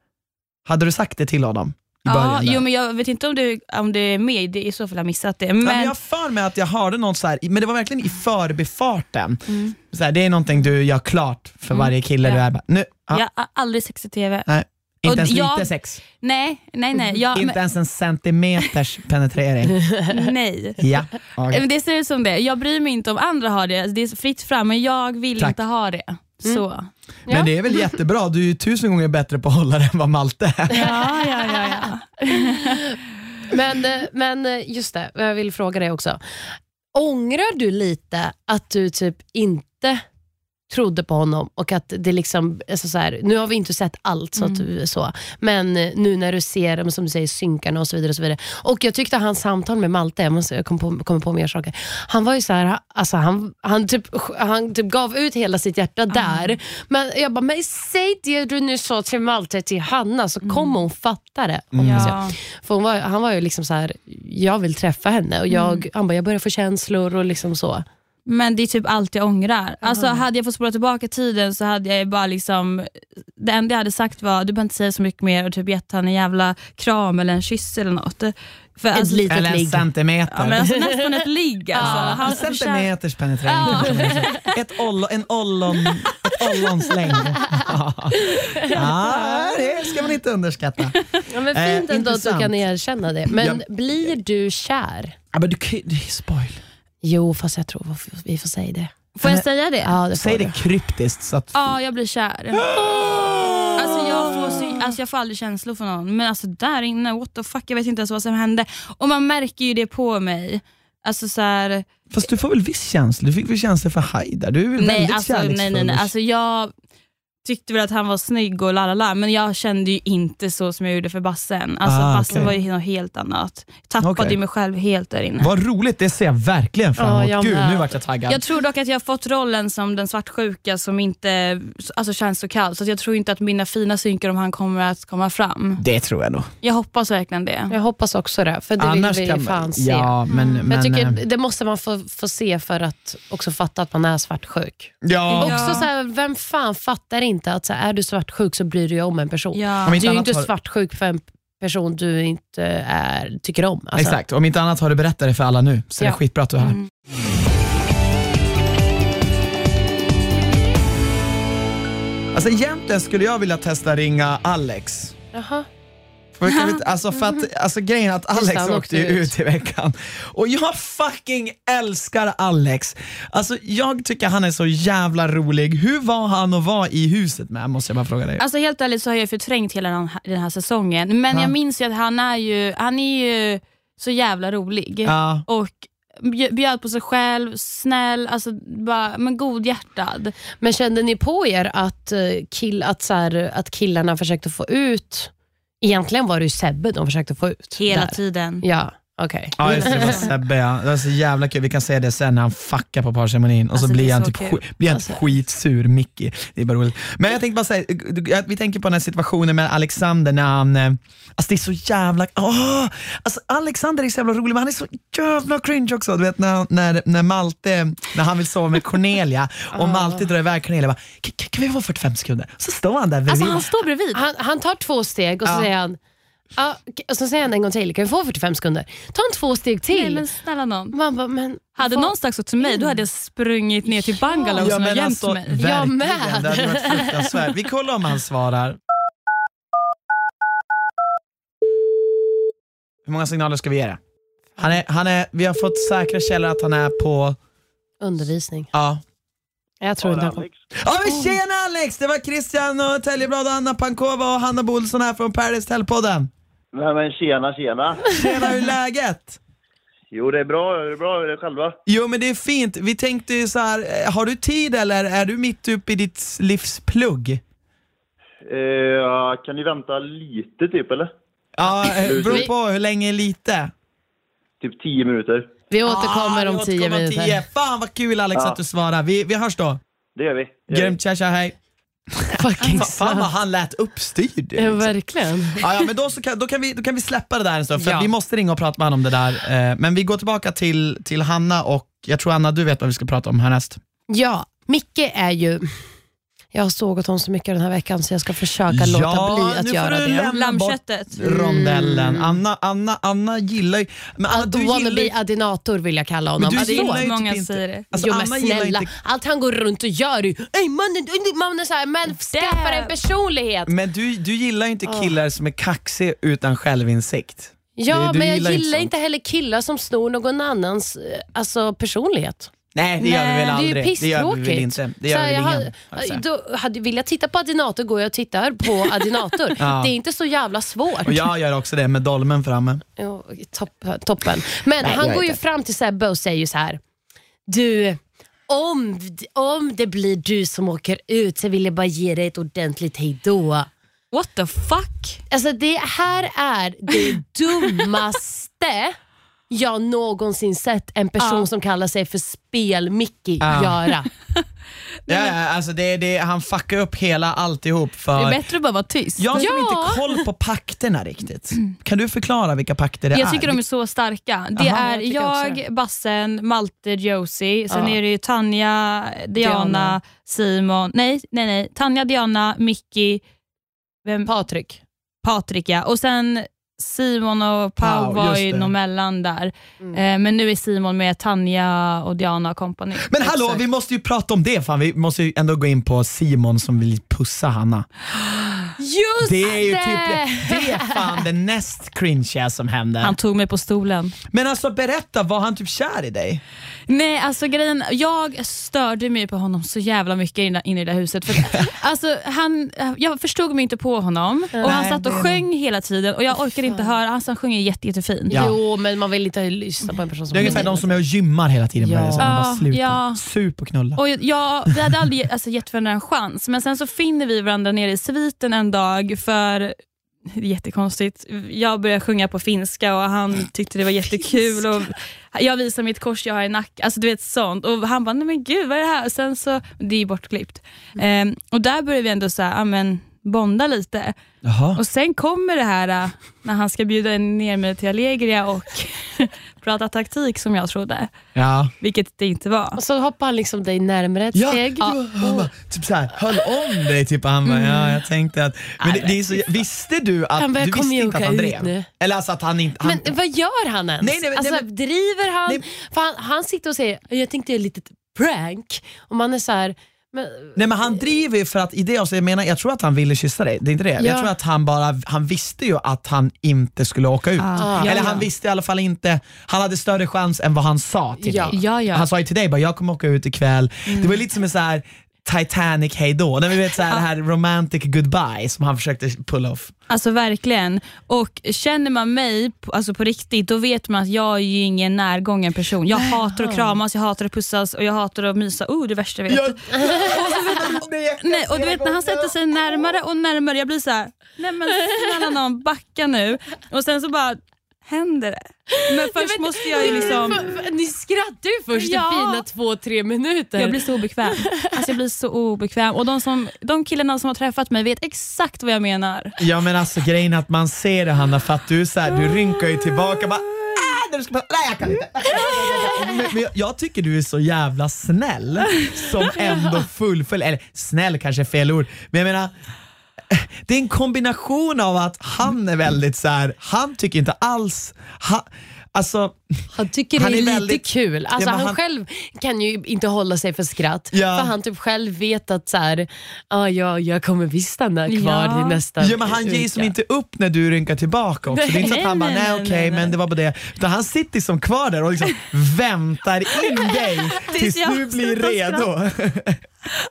Hade du sagt det till honom? Ja, jo, men jag vet inte om det, om det är med, det, i så fall har jag missat det. Ja, men Men, jag har för mig att jag hörde något så här, men det var verkligen i förbifarten. Mm. Så här, det är någonting du gör klart för varje kille Ja. du är. Bara, Nu, ja, jag har aldrig sex i TV. nej, inte och ens jag- lite sex, Nej, nej, nej. Jag, inte ens en centimeters penetrering. men, nej. Ja. Men Det ser ut som det. Jag bryr mig inte om andra har det. Det är fritt fram, men jag vill Tack. inte ha det. Så. Ja. Men det är väl jättebra, du är ju tusen gånger bättre på att hålla det än vad Malte är. Ja, ja, ja. ja. Men, eh, men eh, just det, jag vill fråga dig också. Ångrar du lite att du typ inte trodde på honom och att det liksom, alltså så här, nu har vi inte sett allt så, att du, så men eh, nu när du ser dem, som du säger, synkarna och så vidare. Och så vidare. Och jag tyckte hans samtal med Malte, jag måste, jag kom på, kom på mer saker. Han var ju så här, alltså han, han, typ, han typ gav ut hela sitt hjärta där. Men jag bara, men säg det du nu sa till Malte till Hanna så kommer hon fatta det. jag. Ja. För var, han var ju liksom så här, jag vill träffa henne och jag, Mm. han bara, jag börjar få känslor och liksom så. Men det är typ allt jag ångrar. Alltså, hade jag fått spola tillbaka tiden så hade jag bara liksom, det enda jag hade sagt var du behöver inte säga så mycket mer och typ gett han en jävla kram eller en kyss eller något. För Ett alltså, litet Eller en ligg. centimeter. ja, men alltså, nästan ett ligg. Alltså. Ja. Han en centimeters penetrering. Ett ollo, en ollon, ett ollonslängd. ja, det ska man inte underskatta. Ja, men Eh, fint ändå att du kan erkänna det. Men blir du kär? Ja, men du, det är spoil. Jo, fast jag tror vi får säga det. Får jag säga det? Ja, det Säg du. det kryptiskt. Så att, Ja, jag blir kär. Alltså jag, får så, alltså jag får aldrig känslor för någon, men alltså där inne, what the fuck, jag vet inte ens vad som hände. Och man märker ju det på mig. Alltså så här, Fast du får väl viss känsla? Du fick väl känslor för Haidar? Du är väl nej, väldigt alltså, nej, kärleksfull? nej, nej. och- Alltså jag tyckte väl att han var snygg och lalala, men jag kände ju inte så som jag gjorde för bassen. Alltså Ah, bassen okej. var ju något helt annat. Tappade Okej. ju mig själv helt där inne. Vad roligt, det ser jag verkligen fram emot. jag Gud, nu vart jag taggad. Jag tror dock att jag har fått rollen som den svartsjuka som inte alltså, känns så kall, så att jag tror inte att mina fina synkar om han kommer att komma fram. Det tror jag nog. Jag hoppas verkligen det. Jag hoppas också det, för det Annars vill vi kan ju fan man, se. Ja, men, Men men, jag tycker eh, det måste man få, få se för att också fatta att man är svartsjuk. ja. Ja. Också så här, vem fan fattar inte inte att så här, är du svartsjuk så bryr du dig om en person. Ja. Du är ju inte svartsjuk för en person du inte är, tycker om. Alltså. Exakt, om inte annat har du berättat det för alla nu, så ja. det är skitbra att du är här. Mm. Alltså egentligen skulle jag vilja testa ringa Alex. Jaha. För, kan vi, alltså, för att, alltså grejen att Just Alex han åkte ju ut. ut i veckan och jag fucking älskar Alex. Alltså jag tycker han är så jävla rolig. Hur var han att vara i huset med måste jag bara fråga dig. Alltså helt ärligt så har jag förträngt hela den här, den här säsongen. Men Ja. jag minns ju att han är ju, han är ju så jävla rolig. Ja. Och bj- bjöd på sig själv, snäll, alltså bara, men godhjärtad. Men kände ni på er att, eh, kill, att, så här, att killarna försökte få ut... Egentligen var det ju Sebbe de försökte få ut. Hela där. tiden. Ja, okej. Ja just det, det var Sebbe ja. Det var så jävla kul. Vi kan säga det sen när han fuckar på parceremonin och så Alltså, det blir han så typ, kul. sk- blir han Alltså. skitsur, Mickey. Det är bara roligt. Men jag tänkte bara säga, vi tänker på den här situationen med Alexander när han, eh, alltså det är så jävla, åh! Alltså Alexander är så jävla rolig men han är så jävla cringe också. Du vet när, när, när Malte, när han vill sova med Cornelia och Malte drar iväg Cornelia bara, "Kan- vi få 45 sekunder? Så står han där bredvid. Alltså han står bredvid. Han, han tar två steg och så Ja. säger han ja, och så säger han en gång till, kan vi få 45 sekunder? Ta en två steg till. Nej men snälla någon. Man bara, men, Hade någon sagt så till mig, då hade jag sprungit ner till bungalowen Ja, och men gömt alltså, mig. Jag med. Det hade varit fruktansvärt. Vi kollar om han svarar. Hur många signaler ska vi ge det? Han är, han är, vi har fått säkra källor att han är på... Undervisning. Ja. Jag tror inte han kommer. Ja men tjena Alex! Det var Christian och Täljeblad och Anna Pankova och Hanna Bolsson här från Paradise Tell-podden. Nej men tjena, tjena. Tjena, hur är läget? Jo, det är bra. Det är bra. Hur är det själva? Jo men det är fint. Vi tänkte ju så här, eh, har du tid eller är du mitt uppe i ditt livs plugg? Eh, kan ni vänta lite typ, eller? Ja, eh, beror på hur länge är lite. Typ tio minuter. Vi återkommer Ah, om vi tio minuter. tio. Fan vad kul Alex Ja. att du svarar. Vi, vi hörs då. Det gör vi. Det gör vi. Grymt, tja tja hej. Fucking Fan, fan vad han lät uppstyrd. Ja, liksom. verkligen. Ja, ja, men då, så kan, då, kan vi, då kan vi släppa det där en stund, för Ja. vi måste ringa och prata med honom om det där. Eh, Men vi går tillbaka till, till Hanna och jag tror Anna du vet vad vi ska prata om härnäst. Ja, Micke är ju... Jag har sågat honom så mycket den här veckan så jag ska försöka låta bli att nu göra får du det. lämna bort Lammköttet. rondellen. Anna, Anna, Anna gillar ju... Men Anna, du gillar ju... wannabe adinator vill jag kalla honom. Men du Alltså, gillar ju många typ inte- säger det. Alltså, jo men snälla, inte allt han går runt och gör är ju mannen, mannen så här, men skaffa dig en personlighet. Men du, du gillar ju inte killar som är kaxiga utan självinsikt. Ja, du men jag gillar inte inte heller killar som snor någon annans eh, alltså, personlighet. Nej det gör vi väl Det är aldrig. ju det gör vi väl pisstråkigt. inte. Det gör vi jag ingen. alltså. då hade, vill jag titta på Adinator går jag och tittar på Adinator. Ja. Det är inte så jävla svårt. Och jag gör också det med dolmen framme. Jo, topp, toppen. Men Nej, han går ju fram till Sebbe och säger ju så här. Du, om, om det blir du som åker ut så vill jag bara ge dig ett ordentligt hejdå. What the fuck? Alltså det här är det dummaste jag någonsin sett en person Ja. som kallar sig för spel-Mickey Ja. göra. Ja, ja, alltså det, det, han fuckar upp hela alltihop för... Det är bättre att bara vara tyst. Jag har liksom Ja. inte koll på pakterna riktigt. Kan du förklara vilka pakter det Jag är? tycker de är så starka. Det Aha, är jag tycker också jag, Bassen, Malte, Josie. Sen Ja. är det ju Tanja, Diana, Diana. Simon. Nej, nej, nej. Tanja, Diana, Mickey, vem? Patrik. Patrik ja. Och sen Simon och Pau Pau, var ju nog mellan där. Mm. Eh, men nu är Simon med Tanja och Diana och company. Men hallå, Exakt. vi måste ju prata om det. Fan, vi måste ju ändå gå in på Simon som vill pussa Hanna. Just Det är ju typ det är fan det näst cringeiga som händer. Han tog mig på stolen. Men alltså berätta, var han typ kär i dig? Nej, alltså grejen, jag störde mig på honom så jävla mycket inne, inne i det där huset. För, alltså, han, jag förstod mig inte på honom och han satt och det sjöng hela tiden och jag orkade inte höra. Han, han sjunger jätte, jättefint. Ja. Jo, men man vill inte lyssna på en person som Det är ungefär de som är och gymmar hela tiden. Ja. Ja. Så man bara ja. Sup och knulla. Och jag, vi hade aldrig alltså, gett varandra en chans, men sen så finner vi varandra nere i sviten en dag för jättekonstigt. Jag började sjunga på finska och han tyckte det var jättekul. Och jag visade mitt kors jag har i nacken. Alltså, du vet sånt. Och han bara, nej men gud vad är det här? Och sen så, det är ju bortklippt. Ehm, och där började vi ändå så här, ja, men, bonda lite. Jaha. Och sen kommer det här äh, när han ska bjuda ner mig till Allegria och prata taktik som jag trodde. Ja. Vilket det inte var. Och så hoppar han liksom dig närmare ett Ja, steg. han bara, typ såhär, höll om dig. Typ, han bara, ja, jag tänkte att... Men det, det är så, visste du att... Han bara, du visste inte att han drev? nu. Eller alltså att han inte... Han, Men vad gör han ens? Nej, nej, alltså, nej, men- driver han? Nej. För han? Han sitter och säger, jag tänkte göra ett litet prank. Och man är så här, Men, Nej men han driver ju för att i det avseendet, jag menar, jag tror att han ville kyssa dig, det är inte det? Ja. Jag tror att han bara, han visste ju att han inte skulle åka ut. Ah, Eller ja. han visste i alla fall inte, han hade större chans än vad han sa till dig. Han sa ju till dig bara, jag kommer åka ut ikväll. Det var lite som en så här Titanic hejdå, när vi vet så här, det här romantic goodbye som han försökte pull off. Alltså verkligen. Och känner man mig alltså på riktigt, då vet man att jag är ju ingen närgången person. Jag hatar att kramas, jag hatar att pussas och jag hatar att mysa. Oh, det värsta jag vet. Nej, och du vet när han sätter sig närmare och närmare, jag blir så här, nej men snälla någon backa nu. Och sen så bara händer det. Men först måste jag ju liksom, För- för- Ni skrattar ju först Ja. i fina två, tre minuter. jag blir så obekväm. Alltså jag blir så obekväm. Och de, som, de killarna som har träffat mig vet exakt vad jag menar. Ja men alltså grejen är att man ser det Hanna för att du, så här, du rynkar ju tillbaka bara "Ah, när du ska bara, Nej jag kan inte. Men, jag tycker du är så jävla snäll som ändå fullföljer, eller snäll kanske är fel ord, men jag menar det är en kombination av att han är väldigt så här, han tycker inte alls, ha, alltså han tycker Han det är, är lite väldigt- kul. Alltså, Ja, men han, han- själv kan ju inte hålla sig för skratt. Ja. För han typ själv vet att så här, ah, ja, jag kommer visst stanna kvar Ja. nästa Ja men han ger som inte upp när du rynkar tillbaka också. Det är inte så att Nej, han bara, nej, nej nej, okej nej, men nej. det var bara det. Utan han sitter som kvar där och liksom väntar in dig tills du blir redo.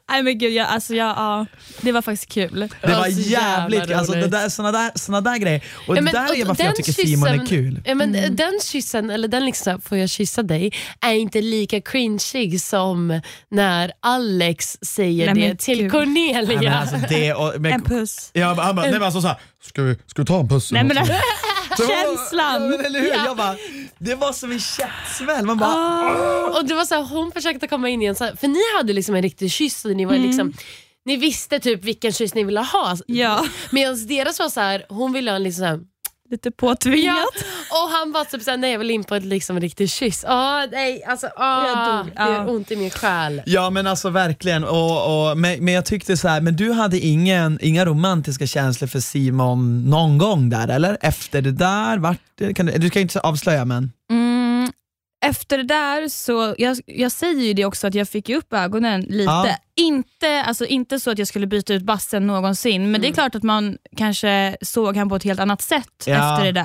Nej men gud, jag, alltså, jag, ja, det var faktiskt kul. Det var jävligt alltså, det roligt. där, såna, där, såna där grejer. Och Ja, det där är varför jag tycker Simon är kyssen- kul. Ja, men Den kyssen, eller den liksom, får jag kyssa dig, är inte lika cringeig som när Alex säger Nej, men det till gud. Cornelia. Ja, men alltså det och, En men, puss. ja, han bara, nej men alltså såhär, ska vi, ska vi ta en puss? Nej, men? Så- känslan. Ja, men, eller hur? Jag bara, det var som en käftsmäll. Man bara, Ah. Och det var så här, Hon försökte komma in igen, så här, för ni hade liksom en riktig kyss och ni var Mm. liksom ni visste typ vilken kyss ni ville ha. Ja, Medan deras var så här, hon ville ha en liksom så här, lite påtvingat. Ja, och han var typ såhär, nej jag vill in på en liksom riktig kyss. Åh, nej, alltså, åh, Jag dog, Det ja. gör ont i min själ. Ja men alltså verkligen, och, och, men, men jag tyckte så här, men du hade ingen, inga romantiska känslor för Simon någon gång där eller? Efter det där, vart, kan du, du kan ju inte avslöja men. Mm, efter det där så, jag, jag säger ju det också att jag fick upp ögonen lite. Ja. Inte, alltså, inte så att jag skulle byta ut bassen någonsin, men det är klart att man kanske såg han på ett helt annat sätt Ja. efter det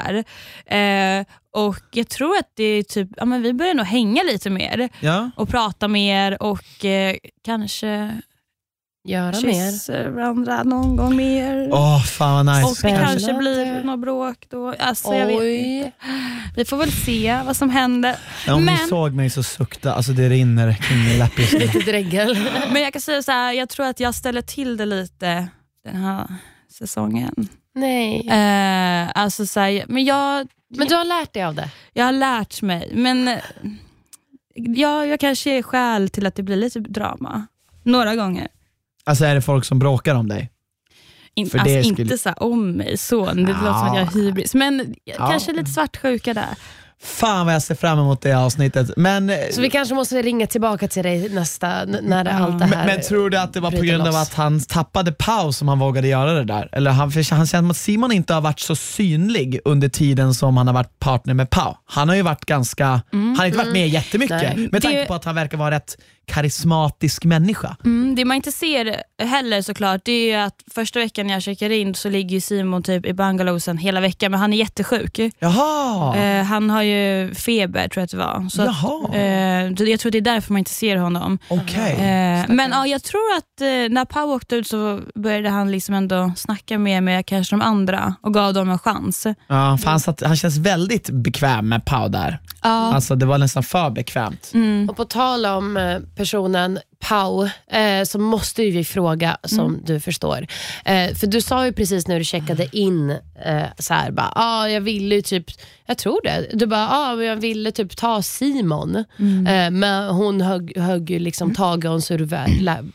där. Eh, och Jag tror att det är typ, ja, men vi börjar nog hänga lite mer Ja. och prata mer och eh, kanske Göra mer. kyssa varandra någon gång mer. Åh fan vad nice. Och det Spännande. kanske blir något bråk då. Alltså, jag vet. Oj. Vi får väl se vad som händer. Ja, om ni Men- såg mig så sukta, alltså det rinner kring min läpp just nu. Lite dregel. Men jag kan säga så här, jag tror att jag ställer till det lite den här säsongen. Nej. Eh, alltså så här, men jag, Men du har lärt dig av det? jag har lärt mig, men eh, jag, jag kanske är skäl till att det blir lite drama. Några gånger. Alltså är det folk som bråkar om dig? In, För alltså, det skulle- Inte så här om mig, så. Det låter som att jag är hybris. Men Ja. kanske lite svartsjuka där. Fan vad jag ser fram emot det avsnittet. Men, Så vi kanske måste ringa tillbaka till dig nästa, när det, allt det men, här men tror du att det var på grund av att han tappade paus som han vågade göra det där? Eller han, han känner att Simon inte har varit så synlig under tiden som han har varit partner med Pau. Han har ju varit ganska, han har inte varit med jättemycket Nej. med tanke Det- på att han verkar vara rätt karismatisk människa. Mm, det man inte ser heller såklart, det är ju att första veckan jag checkar in så ligger ju Simon typ i bungalowsen hela veckan, men han är jättesjuk. Jaha, Eh, han har ju feber tror jag att det var. Så att, Jaha. eh, så jag tror det är därför man inte ser honom. okej. Eh, men ja, jag tror att eh, när Pau åkte ut så började han liksom ändå snacka mer med kanske de andra och gav dem en chans. Ja, för han, satt, han känns väldigt bekväm med Pau där. Ja. Alltså det var nästan för bekvämt. Mm. Och på tal om eh, personen Pau, eh, så måste ju vi fråga som du förstår. Eh, för du sa ju precis när du checkade in, eh, så här, bara, ah, jag ville ju typ, jag tror det, du bara, ah, jag ville typ ta Simon. Eh, men hon högg, högg ju liksom tag i honom så du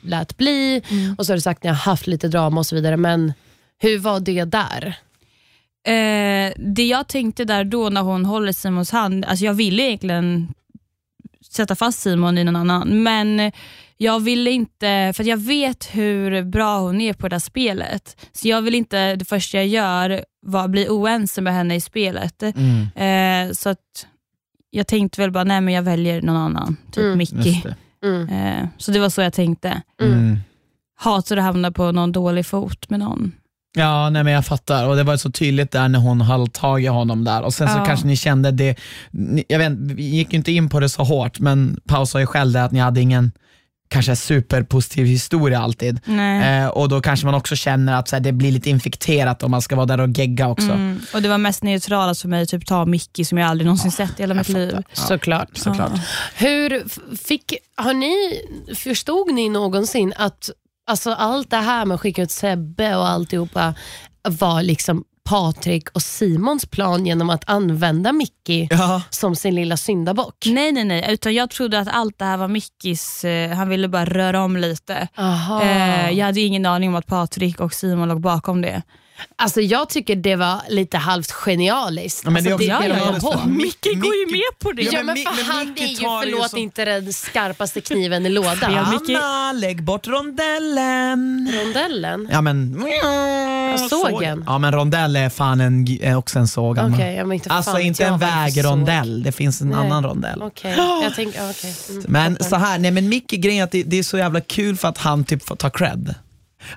lät bli. Och så har du sagt att ni har haft lite drama och så vidare. Men hur var det där? Eh, det jag tänkte där då när hon håller Simons hand, alltså jag ville egentligen sätta fast Simon i någon annan, men jag ville inte, för jag vet hur bra hon är på det här spelet. Så jag vill inte det första jag gör vara bli oense med henne i spelet. Mm. Eh, så att jag tänkte väl bara, nej men jag väljer någon annan, typ Mm. Mickey. Det. Eh, så det var så jag tänkte. Mm. Hatar att hamna på någon dålig fot med någon. Ja, nej, men jag fattar. Och Det var så tydligt där när hon höll tag i honom där. Och Sen så Ja. kanske ni kände det, ni, jag vet, vi gick ju inte in på det så hårt, men Pau sa ju själv det att ni hade ingen kanske superpositiv historia alltid. Eh, och Då kanske man också känner att så här, det blir lite infekterat om man ska vara där och gegga också. Mm. Och Det var mest neutralast för mig, typ ta Mickey som jag aldrig någonsin sett i hela mitt liv. Såklart. Såklart. Hur f- fick, har ni, förstod ni någonsin att alltså, allt det här med att skicka ut Sebbe och alltihopa var liksom Patrik och Simons plan genom att använda Mickey Ja. som sin lilla syndabock? Nej, nej, nej. Utan jag trodde att allt det här var Mickis, eh, han ville bara röra om lite. Aha. Eh, jag hade ingen aning om att Patrik och Simon låg bakom det. Alltså jag tycker det var lite halvt genialiskt. Ja, men det är alltså, det, det de genialiskt kom för på. Mick- Micke går ju med på det. Ja, Ja, men men för han Mickey är ju, det förlåt, som- inte den skarpaste kniven i lådan. Ja, Mickey- Anna, lägg bort rondellen. Rondellen? Ja men... sågen. Ja men rondell är fan en, är också en såg. Okej, ja, inte Alltså inte jag en det vägrondell, det finns en Nej. annan rondell. Okej, jag tänker, okej. Mm, Men så här, nej men Micke grejen är att det, det är så jävla kul för att han typ får ta cred.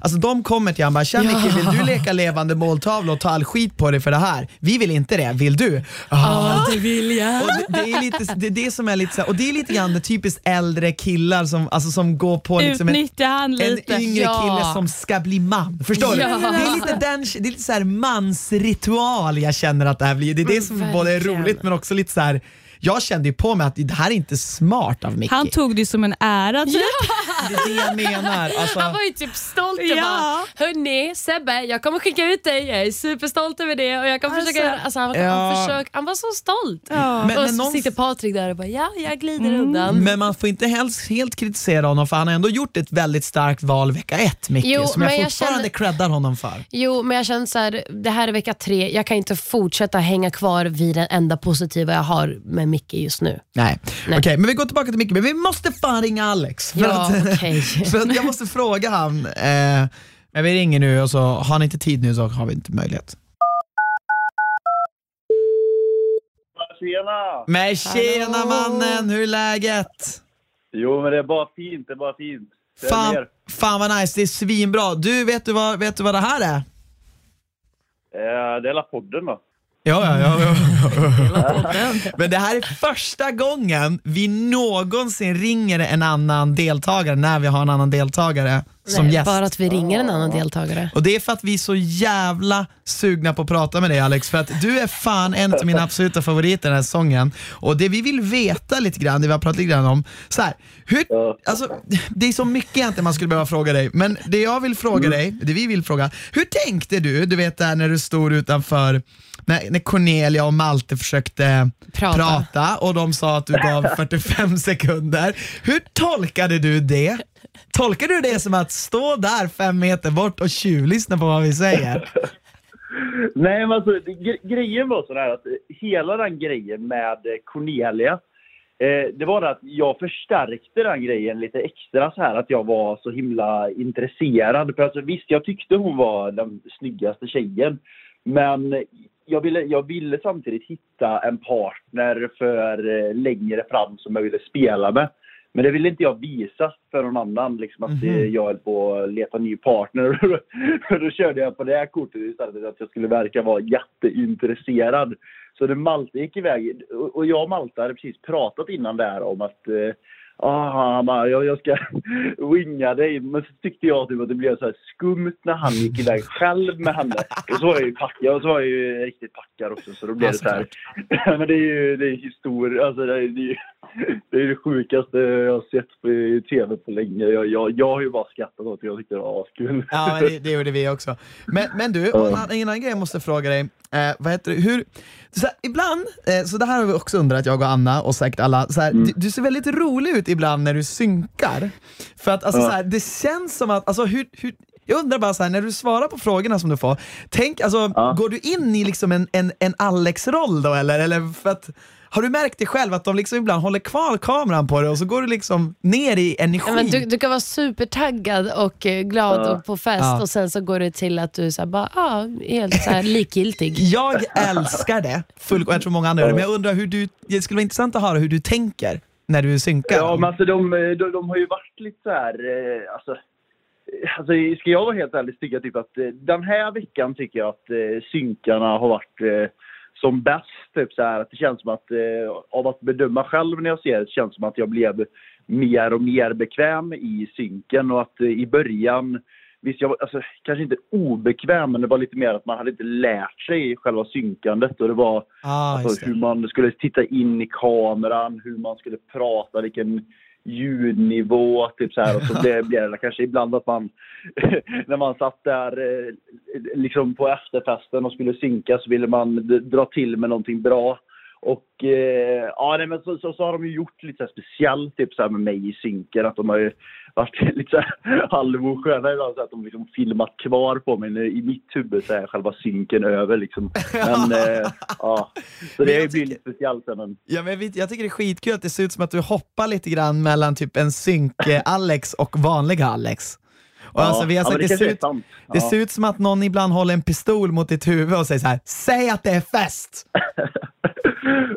Alltså de kommer till honom och bara, tja Micke vill du leka levande måltavla och ta all skit på dig för det här? Vi vill inte det, vill du? Ja, det vill jag. och det, det är lite, det, är det som är lite så här, och det är lite grann det typiskt äldre killar som, alltså, som går på liksom en, Utnyttja han en lite. yngre Ja. kille som ska bli man. Förstår Ja. du? Det är lite, den, det är lite så här mansritual jag känner att det här blir. Det är det som både är verkligen. roligt men också lite så här. Jag kände ju på mig att det här är inte smart av Micke. Han tog det som en ära. Typ. Det är det jag menar. Alltså, Han var ju typ stolt och bara, hörni Sebbe, jag kommer skicka ut dig, jag är superstolt över det och jag kommer Alltså, försöka. Alltså, han, ja. han, försök, han var så stolt. Ja. Men- och så någon- sitter Patrik där och bara, ja jag glider undan. Men man får inte helst helt kritisera honom för han har ändå gjort ett väldigt starkt val vecka ett, Micke, Jo, som jag fortfarande känner- creddar honom för. Jo, men jag känner så här, det här är vecka tre, jag kan inte fortsätta hänga kvar vid den enda positiva jag har med Micke just nu. Nej. Nej. Okej, men vi går tillbaka till Micke. Men vi måste fan ringa Alex. För, Ja, att, okej. för att jag måste fråga han. Eh, men vi ringer nu och så har ni inte tid nu så har vi inte möjlighet. Tjena! Men tjena Hallå. mannen, hur är läget? Jo, men det är bara fint. Det är bara fint. Det Fan, mer. fan vad nice, det är svinbra. Du, vet du vad, vet du vad det här är? Eh, det är hela podden då. Ja, ja, ja. ja. Men det här är första gången vi någonsin ringer en annan deltagare när vi har en annan deltagare som Nej, gäst. Bara att vi ringer en annan deltagare. Och det är för att vi är så jävla sugna på att prata med dig Alex, för att du är fan en av mina absoluta favoriter den här säsongen. Och det vi vill veta lite grann, det vi har pratat lite grann om, så här, hur, alltså, det är så mycket egentligen man skulle behöva fråga dig, men det jag vill fråga dig, det vi vill fråga, hur tänkte du, du vet där när du stod utanför, när, när Cornelia och Malte försökte Prata. prata och de sa att du gav 45 sekunder. Hur tolkade du det? Tolkar du det som att stå där fem meter bort och tjuvlyssna på vad vi säger? Nej, men alltså, gre- grejen var så här att eh, hela den grejen med eh, Cornelia, eh, det var det att jag förstärkte den grejen lite extra så här att jag var så himla intresserad. För alltså, visst, jag tyckte hon var den snyggaste tjejen, men jag ville, jag ville samtidigt hitta en partner för eh, längre fram som jag ville spela med. Men det ville inte jag visa för någon annan, liksom, att eh, jag höll på att leta ny partner. Då körde jag på det här kortet istället, att jag skulle verka vara jätteintresserad. Så när Malte gick iväg, och- och jag och Malte hade precis pratat innan där om att eh, Ah, han bara, jag, jag ska winga dig. Men så tyckte jag typ att det blev så skumt när han gick iväg själv med henne. Och så var jag ju packad, och så var jag ju riktigt packad också. Så då blev Ja, det så här. Men det är ju det är historia, alltså det är, det är det, är det sjukaste jag har sett på i tv på länge. Jag, jag, jag har ju bara skrattat åt det, jag tyckte det var askul. Ja, men det, det gjorde vi också. Men, men du, en, annan- grej jag måste fråga dig. Eh, vad heter det? Hur, så här, ibland, eh, så det här har vi också undrat, jag och Anna och säkert alla. Så här, du, du ser väldigt rolig ut ibland när du synkar. För att alltså, Ja. så här, det känns som att, alltså, hur, hur, jag undrar bara så här, när du svarar på frågorna som du får, tänk, alltså, Ja. går du in i liksom en, en, en Alex-roll då eller? eller för att, har du märkt det själv att de liksom ibland håller kvar kameran på dig och så går du liksom ner i energi? Ja, men du, du kan vara supertaggad och eh, glad Ja. och på fest Ja. och sen så går det till att du är så här, bara, ah, helt så här likgiltig. Jag älskar det, full, och jag tror många andra gör det, men jag undrar hur du, det skulle vara intressant att höra hur du tänker när du synkar? Ja, men alltså de, de, de har ju varit lite så här, eh, alltså, eh, alltså ska jag vara helt ärlig tycker jag typ att eh, den här veckan tycker jag att eh, synkarna har varit eh, som bäst. Typ så här, att det känns som att eh, av att bedöma själv när jag ser det, det känns som att jag blev mer och mer bekväm i synken och att eh, i början Visst, jag var alltså, kanske inte obekväm, men det var lite mer att man hade inte lärt sig själva synkandet. Och det var ah, alltså, hur man skulle titta in i kameran, hur man skulle prata, vilken ljudnivå. Typ så här. Och så blev det kanske ibland att man, när man satt där eh, liksom på efterfesten och skulle synka så ville man dra till med någonting bra. Och eh, ja, nej, men så, så, så, har de ju gjort lite så speciellt typ så här med mig i synken. Att de har ju varit lite så här halvosköna ibland. Så att de liksom filmat kvar på mig. I mitt huvud så är själva synken över liksom. Men eh, ja, så det blir lite speciellt. Men... Ja, men jag, jag tycker det är skitkul att det ser ut som att du hoppar lite grann mellan typ en synk-Alex och vanliga Alex. Och ja, alltså, vi har sagt, det, det, ser ut, det ser ut som att någon ibland håller en pistol mot ditt huvud och säger så här: säg att det är fest!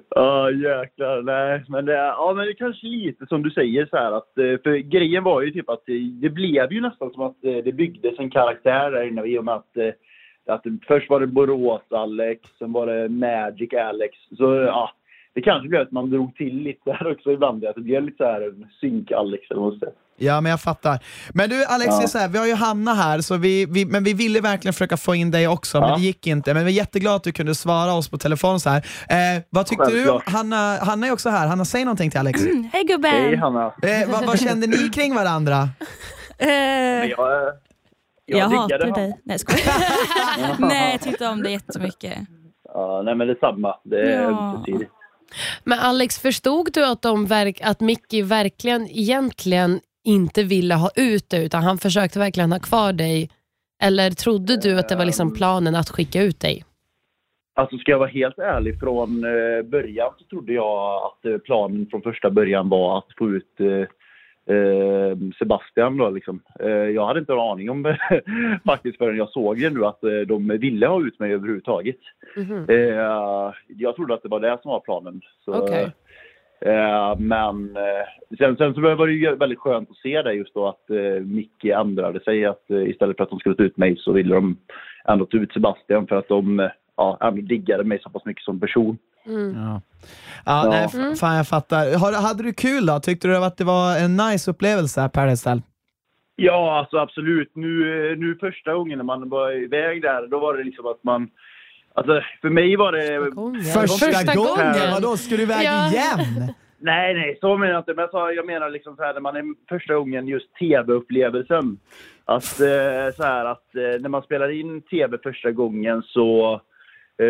Ja, oh, jäklar. Nej, men det, ja, men det är kanske lite som du säger så här att, eh, för grejen var ju typ att det, det blev ju nästan som att eh, det byggdes en karaktär där inne i och med att, eh, att först var det Borås-Alex, sen var det Magic-Alex. Så ja, det kanske blev att man drog till lite där också ibland, att det blev lite så här synk-Alex eller vad. Ja, men jag fattar. Men du Alex, ja. så här, vi har ju Hanna här, så vi, vi, men vi ville verkligen försöka få in dig också, ja. men det gick inte. Men vi är jätteglada att du kunde svara oss på telefon så här. Eh, vad tyckte Självklart. du? Hanna, Hanna är också här. Hanna, säg någonting till Alex. Mm, hej gubben! Hej Hanna! Eh, vad, vad, kände ni kring varandra? Eh, jag, jag, jag hatar dig. Nej, jag Nej, jag tyckte om dig jättemycket. Ja, nej men detsamma. Det är ja. Men Alex, förstod du att, de verk, att Mickey verkligen egentligen inte ville ha ut dig utan han försökte verkligen ha kvar dig? Eller trodde du att det var liksom planen att skicka ut dig? Alltså ska jag vara helt ärlig, från eh, början så trodde jag att eh, planen från första början var att få ut eh, Sebastian då liksom. Jag hade inte en aning om faktiskt förrän jag såg det nu att de ville ha ut mig överhuvudtaget. Mm -hmm. Jag trodde att det var det som var planen. Så, okay. Eh, men eh, sen, sen, så var det ju väldigt skönt att se det just då att eh, Micke ändrade sig. Att eh, istället för att de skulle ta ut mig så ville de ändå ta ut Sebastian för att de eh, ja, ändå diggade mig så pass mycket som person. Mm. Ja. Ja, ja. Nej, mm. fan jag fattar. Har, hade du kul då? Tyckte du att det var en nice upplevelse, Paradise Ja, alltså absolut. Nu, eh, nu första gången när man var iväg där, då var det liksom att man Alltså, för mig var det... Första gången? Första, första gången? Vadå, ska du iväg ja. igen? Nej, nej, så menar jag inte. Men jag, sa, jag menar liksom så här, när man är första gången just tv-upplevelsen. Att, eh, så här, att eh, när man spelar in tv första gången så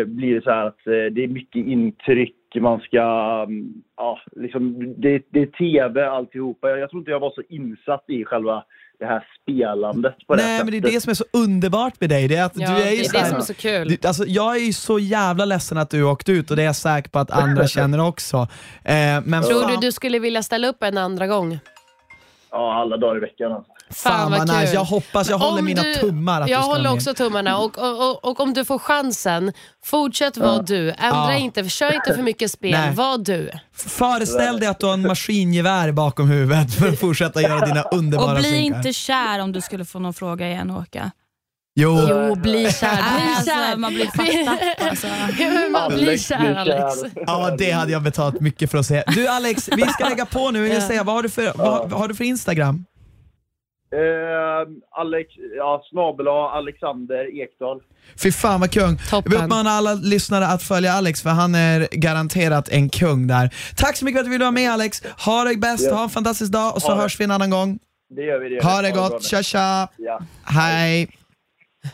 blir det så här att eh, det är mycket intryck. Man ska... Mm, ja, liksom, det, det är tv alltihopa. Jag, jag tror inte jag var så insatt i själva det här spelandet på Nej, det men det är det som är så underbart med dig. Det är att ja, du är ju det är det som är så kul. Du, alltså, jag är ju så jävla ledsen att du åkte ut och det är jag säker på att andra känner också. Eh, men Tror fan... du du skulle vilja ställa upp en andra gång? Ja, alla dagar i veckan alltså. Fan, vad nice. Jag hoppas, jag håller mina tummar att Jag du ska håller också tummarna och, och, och, och, om du får chansen, fortsätt vara ja. du. Ändra ja. inte, kör inte för mycket spel, var du. Föreställ dig att du har en maskingevär bakom huvudet för att fortsätta göra dina underbara Och bli synkar. inte kär om du skulle få någon fråga igen Åka. Jo. jo, bli kär. Bli alltså, kär. Alltså, man blir fattapp alltså. man blir kär Alex. Ja, det hade jag betalat mycket för att se. Du Alex, vi ska lägga på nu. Jag säga, vad, har du för, vad, vad har du för Instagram? Eh, Alex, ja, snabel Alexander Ekdal. Fy fan vad kung. Toppen. Vi uppmanar alla lyssnare att följa Alex för han är garanterat en kung där. Tack så mycket för att du ville vara med Alex. Ha det bäst, ja. ha en fantastisk dag och så ha hörs vi en annan gång. Det gör vi. Det ha det gott, tja tja. Ja. Hej.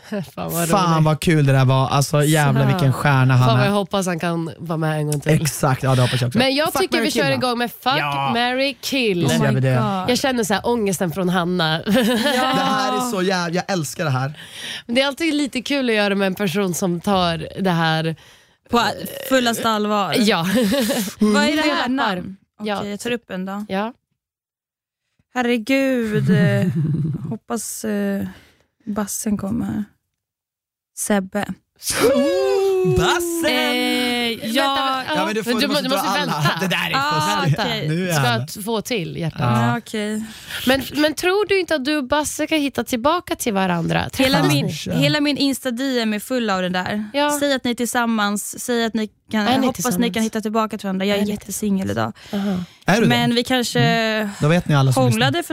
Fan vad, Fan vad kul det där var. Alltså jävlar vilken stjärna han Fan är. jag hoppas han kan vara med en gång till. Exakt, ja det hoppas jag också. Men jag fuck, tycker vi kör igång med Fuck, ja. Mary kill. Oh my jag känner så här ångesten från Hanna. Ja. Det här är så jävla, jag älskar det här. Men det är alltid lite kul att göra med en person som tar det här på fullaste allvar. Ja. Vad är det här namn? Okej, ja. jag tar upp en då. Ja. Herregud, hoppas uh, bassen kommer. Sebbe. Bassen! Eh, vänta, Ja, men du, får, du, du, måste, måste alla. vänta. Det där är Ah. Nu Ska få till hjärtat. Ja, okej. Men, men tror du inte att du och Basse kan hitta tillbaka till varandra? Hela min, hela min Insta-DM är full av det där. Ja. Säg att ni är tillsammans, säg att ni kan, jag ni hoppas ni kan hitta tillbaka till varandra. Jag är Är jättesingel idag. Är du Men det? vi kanske Då vet ni alla som lyssnar. hånglade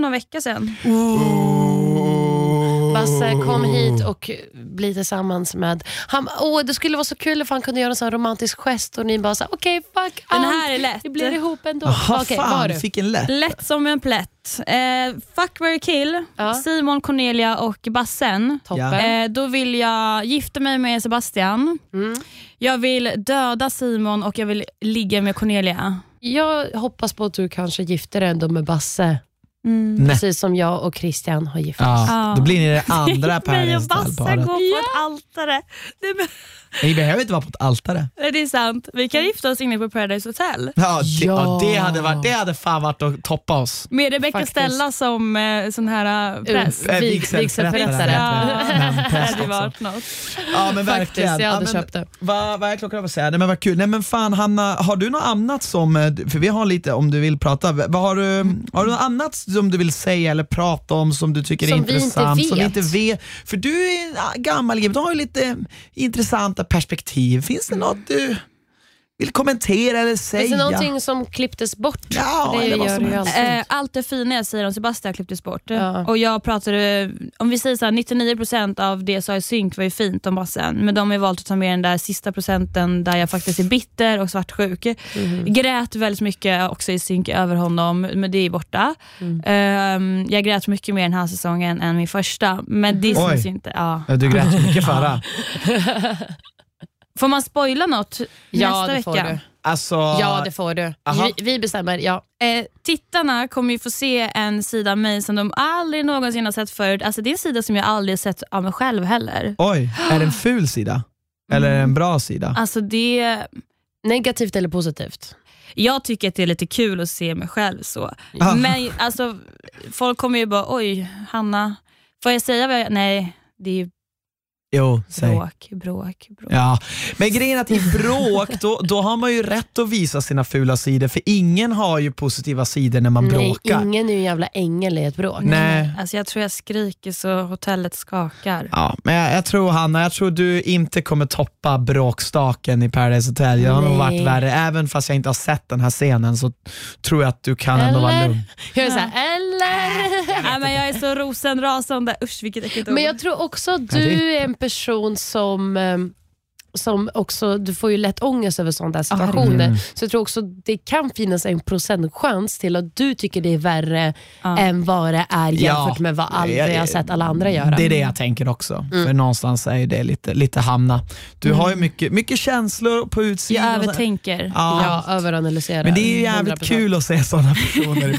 Basse, kom hit och bli tillsammans med... Han, åh, det skulle vara så kul ifall han kunde göra en sån romantisk gest och ni bara sa okej, fuck Den allt. här är lätt. Vi blir ihop ändå. Jaha, Okej, vad fan, du? fick en lätt. Lätt som en plätt. Eh, fuck, marry, kill. Ja. Simon, Cornelia och Bassen. Toppen. Eh, då vill jag gifta mig med Sebastian. Mm. Jag vill döda Simon och jag vill ligga med Cornelia. Jag hoppas på att du kanske gifter dig ändå med Basse, Mm. Nej. precis som jag och Christian har gift oss. Ja, då blir ni det andra Mig och Basse går på ett altare. Det, be- Ni behöver inte vara på ett altare. det är sant. Vi kan gifta oss inne på Paradise Hotel. Ja, det, ja. Det, hade varit, det hade fan varit att toppa oss. Med Rebecca. Stella som eh, sån här eh, präst. Eh, Vig- vigselförrättare. Ja, Men det hade varit något. Ja men Faktiskt, verkligen. jag hade ja, men, köpt det. Vad, vad är klockan att säga? Nej men vad kul. Nej men fan Hanna, har du något annat som, eh, för vi har lite om du vill prata, vad har du, har du något annat som du vill säga eller prata om som du tycker är Som vi inte intressant? Som vi inte vet? För du är gammal du har ju lite intressanta perspektiv. Finns det något du vill kommentera eller säga? Finns det någonting som klipptes bort? Ja, det gör som det ju. Eh, allt det fina jag säger om Sebastian klipptes bort. Ja. Och jag pratade, om vi säger så här, 99% av det jag sa i synk var ju fint om Bassen, men de har valt att ta med den där sista procenten där jag faktiskt är bitter och svartsjuk. Mhm. Grät väldigt mycket också i synk över honom, men det är borta. Mm. Ehm, jag grät mycket mer den här säsongen än min första, men det Oj. syns ju inte. Ja. Du grät mycket förra. Får man spoila något Ja, nästa det får vecka? du. Alltså, Ja, det får du. Vi, vi bestämmer. Ja. Eh, tittarna kommer ju få se en sida av mig som de aldrig någonsin har sett förut. Alltså, det är en sida som jag aldrig sett av mig själv heller. oj, är det en ful sida? Eller är det en bra sida? Alltså det, Negativt eller positivt? jag tycker att det är lite kul att se mig själv så. Ah. Men alltså, folk kommer ju bara, oj Hanna, får jag säga vad jag... Nej, det är ju Jo, säg. bråk, bråk, bråk. Ja, men grejen är att i bråk, då, då har man ju rätt att visa sina fula sidor, för ingen har ju positiva sidor när man Nej, bråkar. ingen är ju en jävla ängel i ett bråk. Nej. Alltså jag tror jag skriker så hotellet skakar. Ja, men jag, jag tror Hanna, jag tror du inte kommer toppa bråkstaken i Paradise Hotel. Jag har nog Nej. varit värre. Även fast jag inte har sett den här scenen så tror jag att du kan ändå vara Eller? lugn. Jag är så här, eller? Nej, men jag är så rosenrasande, usch vilket äckligt ord. Men jag tror också att du är en person som ehm, som också, du får ju lätt ångest över sådana där situationer. Mm. Så jag tror också det kan finnas en procentchans till att du tycker det är värre Ja. än vad det är jämfört med vad aldrig jag har sett alla andra göra. Det är det jag tänker också. Mm. För någonstans är ju det lite, lite hamna. Du har ju mycket, mycket känslor på utsidan. jag övertänker. Ja. Ja, överanalysera. Men det är ju jävligt 100%. kul att se sådana personer i.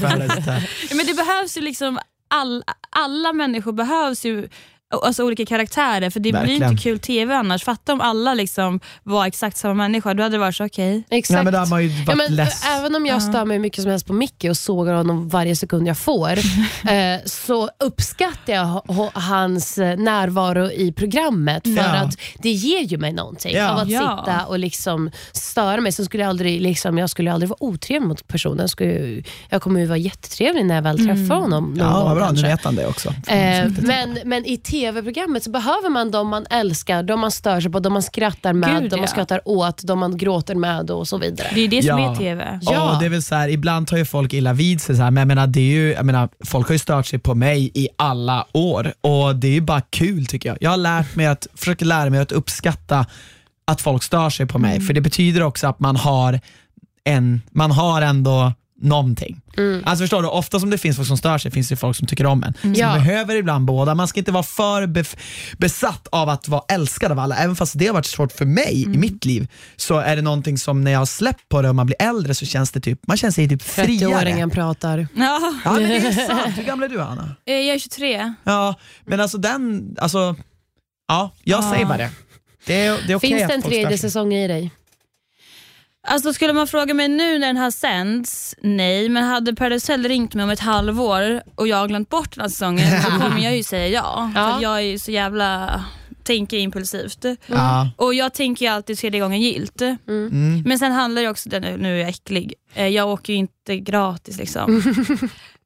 Ja, Men det behövs ju liksom, all, alla människor behövs ju Alltså olika karaktärer, för det blir Verkligen. inte kul TV annars. Fatta om alla liksom var exakt samma människa, då hade det varit så okej. Exakt. Nej, men ju varit Ja, men, less. även om jag stör mig mycket som helst på Micke och sågar honom varje sekund jag får, eh, så uppskattar jag hans eh, närvaro i programmet för Ja. att det ger ju mig någonting Ja. av att Ja. sitta och liksom störa mig. Sen skulle jag, aldrig, liksom, jag skulle aldrig vara otrevlig mot personen. Jag, skulle, jag kommer ju vara jättetrevlig när jag väl träffar honom. någon Ja, vad bra. Nu vet han det också. Eh, men, men i tv-programmet så behöver man de man älskar, de man stör sig på, de man skrattar med, Gud, de man ja. skrattar åt, de man gråter med och så vidare. Det är det som Ja. är TV. Ja. Ja. det är väl så här, ibland tar ju folk illa vid sig, så här, men jag menar, det är ju, jag menar, folk har ju stört sig på mig i alla år och det är ju bara kul tycker jag. Jag har lärt mig att, försöker lära mig att uppskatta att folk stör sig på mig, för det betyder också att man har, en, man har ändå någonting. Alltså förstår du, ofta som det finns folk som stör sig finns det folk som tycker om en. Så Ja. man behöver ibland båda. Man ska inte vara för besatt av att vara älskad av alla. Även fast det har varit svårt för mig i mitt liv, så är det någonting som när jag har släppt på det och man blir äldre så känns det typ, man känner sig typ friare. 30-åringen pratar. Ja. Ja men det är sant. Hur gammal är du Anna? Eh, Jag är 23. Ja, men alltså den, alltså, ja, jag Ja. säger bara det. Det är, det är okej Finns det en tredje säsong i dig? Alltså skulle man fråga mig nu när den här sänds, nej. Men hade Paradise Hotel ringt mig om ett halvår och jag har glömt bort den här säsongen, då kommer jag ju säga ja. Ja. För jag är ju så jävla tänker impulsivt. Ja. Och jag tänker ju alltid tredje gången gilt. Mm. Men sen handlar det också, nu nu är jag äcklig, Eh, jag åker ju inte gratis liksom.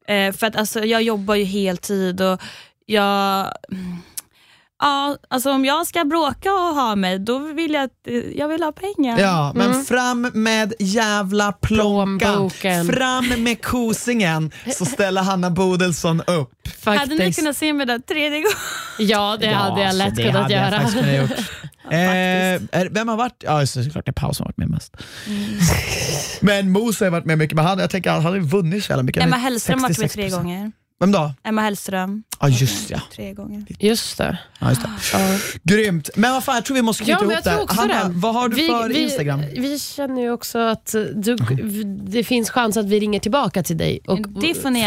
Eh, För att alltså, jag jobbar ju heltid och jag... mm, Ja, alltså om jag ska bråka och ha mig, då vill jag att eh, jag vill ha pengar. Ja, men fram med jävla plånkan. Plånboken. Fram med kosingen så ställer Hanna Bodelsson upp. Hade ni Faktiskt. kunnat se mig där tredje gången? Ja, det hade jag så lätt kunnat hade jag göra. faktiskt kunnat gjort. eh, är, vem har varit? Ja, just det, såklart det är Paus som har varit med mest. Mm. Men Mos har varit med mycket, men han, jag tänker, han ju vunnit så jävla mycket. Emma är Hellström har varit med tre 66%. gånger. Vem då? Emma Hellström, Ja, just ja. tre gånger. Just det. ja, just det. Grymt. Men vad fan, jag tror vi måste knyta Ja, ihop det. Hanna, det. vad har du vi, för vi, Instagram? Vi känner ju också att du, det finns chans att vi ringer tillbaka till dig och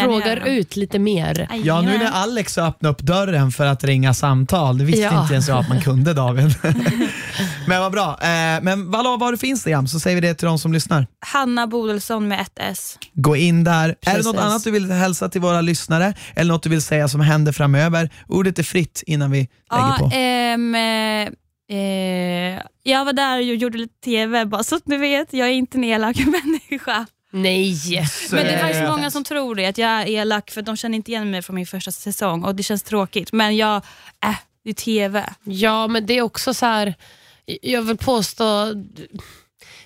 frågar göra. ut lite mer. Ja, nu när Alex har öppnat upp dörren för att ringa samtal, det visste Ja. inte ens jag att man kunde David. men vad bra. Eh, men vad, vad har du för Instagram så säger vi det till de som lyssnar. Hanna Bodelsson med ett S. Gå in där. Är det Precis. något annat du vill hälsa till våra lyssnare eller något du vill säga som händer framöver? Ordet är fritt innan vi lägger på. ehm, eh, eh, jag var där och gjorde lite TV, bara så att ni vet. Jag är inte en elak människa. Nej! Men det är faktiskt många som tror det, att jag är elak för de känner inte igen mig från min första säsong och det känns tråkigt. Men jag, äh, det är TV. Ja, men det är också så här. Jag vill påstå,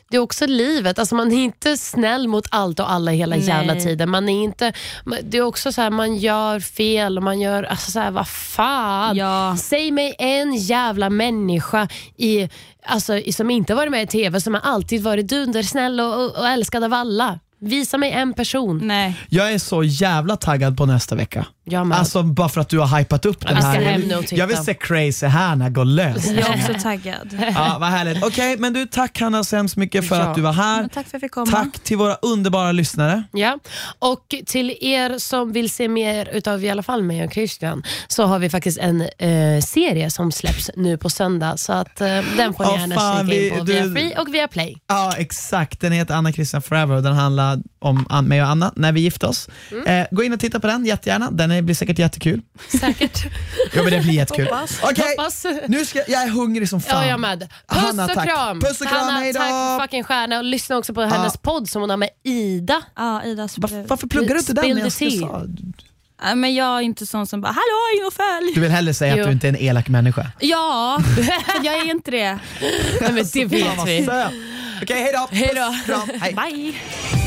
det är också livet. Alltså man är inte snäll mot allt och alla hela Nej. jävla tiden. Man är inte, det är också så här, man gör fel och man gör, alltså så här, vad fan. Ja. Säg mig en jävla människa i, alltså, i, som inte varit med i TV som har alltid varit dundersnäll och, och, och älskad av alla. Visa mig en person. Nej. Jag är så jävla taggad på nästa vecka. Jag med. Alltså bara för att du har hypat upp den ska här. hem Jag nu och vill, titta. jag vill se crazy Hanna gå lös. Jag är också taggad. Ja, vad härligt. Okej, men du tack Hanna så hemskt mycket för Ja. att du var här. Men tack för att jag fick komma. Tack till våra underbara lyssnare. Ja, och till er som vill se mer utav i alla fall mig och Christian så har vi faktiskt en eh, serie som släpps nu på söndag så att eh, den får ni Åh, gärna fan, kika in vi- på du- via Free och via Play. Ja, exakt. Den heter Anna Christian Forever och den handlar om An- mig och Anna när vi gifte oss. Mm. Eh, gå in och titta på den jättegärna. Den är, blir säkert jättekul. Säkert. Ja, men det blir jättekul. Hoppas. Okej, Hoppas. nu ska jag är hungrig som fan. Ja, jag med. Puss Hanna, och tack. kram! Puss och kram, Hanna, hejdå. tack fucking stjärna och lyssna också på hennes podd som hon har med Ida. Ja, Idas Va- varför pluggar du inte den? När Jag ska sa? Men jag är inte sån som bara “hallå, in och följ”. Du vill hellre säga Jo. att du inte är en elak människa. Ja, jag är inte det. Nej, men det vet vi. Okej, hejdå. Hej då. Puss, kram, hej. Bye.